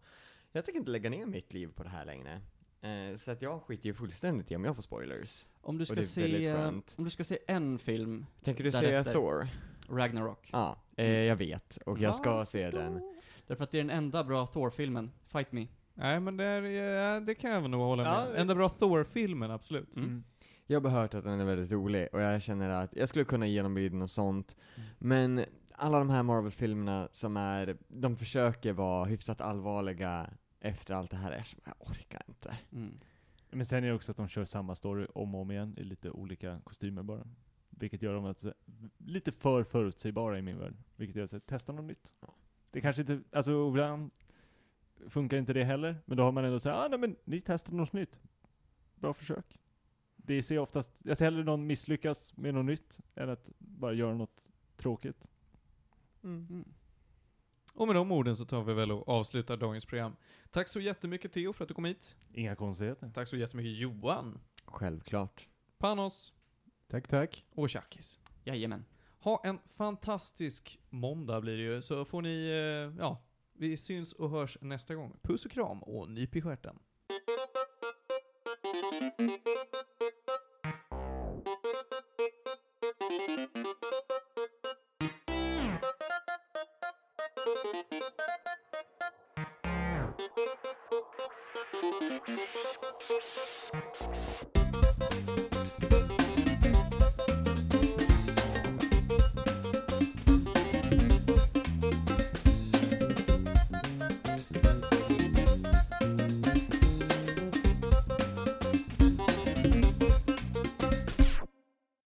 jag tänker inte lägga ner mitt liv på det här längre. Eh, så att jag skiter ju fullständigt i om jag får spoilers. Om du ska se, om du ska se en film, Tänker du säga. Thor? Ragnarok. Ja, eh, jag vet. Och jag ska se den. Därför att det är den enda bra Thor-filmen, Fight Me. Nej men det, är, det kan jag nog hålla med Ja. Enda bra Thor-filmen, absolut. Mm. Jag har hört att den är väldigt rolig och jag känner att jag skulle kunna ge dem bilden och sånt. Mm. Men alla de här Marvel-filmerna som är, de försöker vara hyfsat allvarliga efter allt det här är som, jag orkar inte. Mm. Men sen är det också att de kör samma story om och om igen i lite olika kostymer bara. Vilket gör dem att, lite för förutsägbara i min värld. Vilket gör att testa något nytt. Ja. Det kanske inte, alltså ibland funkar inte det heller. Men då har man ändå sagt, ah, nej men ni testade något nytt. Bra försök. Det ser jag oftast, jag ser hellre någon misslyckas med något nytt än att bara göra något tråkigt. Mm. Och med de orden så tar vi väl och avslutar dagens program. Tack så jättemycket Theo för att du kom hit. Inga konstigheter. Tack så jättemycket Johan, Självklart. Panos Tack, tack. och Tjackis. Jajamän. Ha en fantastisk måndag blir det ju, så får ni, eh, ja, vi syns och hörs nästa gång. Puss och kram och nyp i stjärten.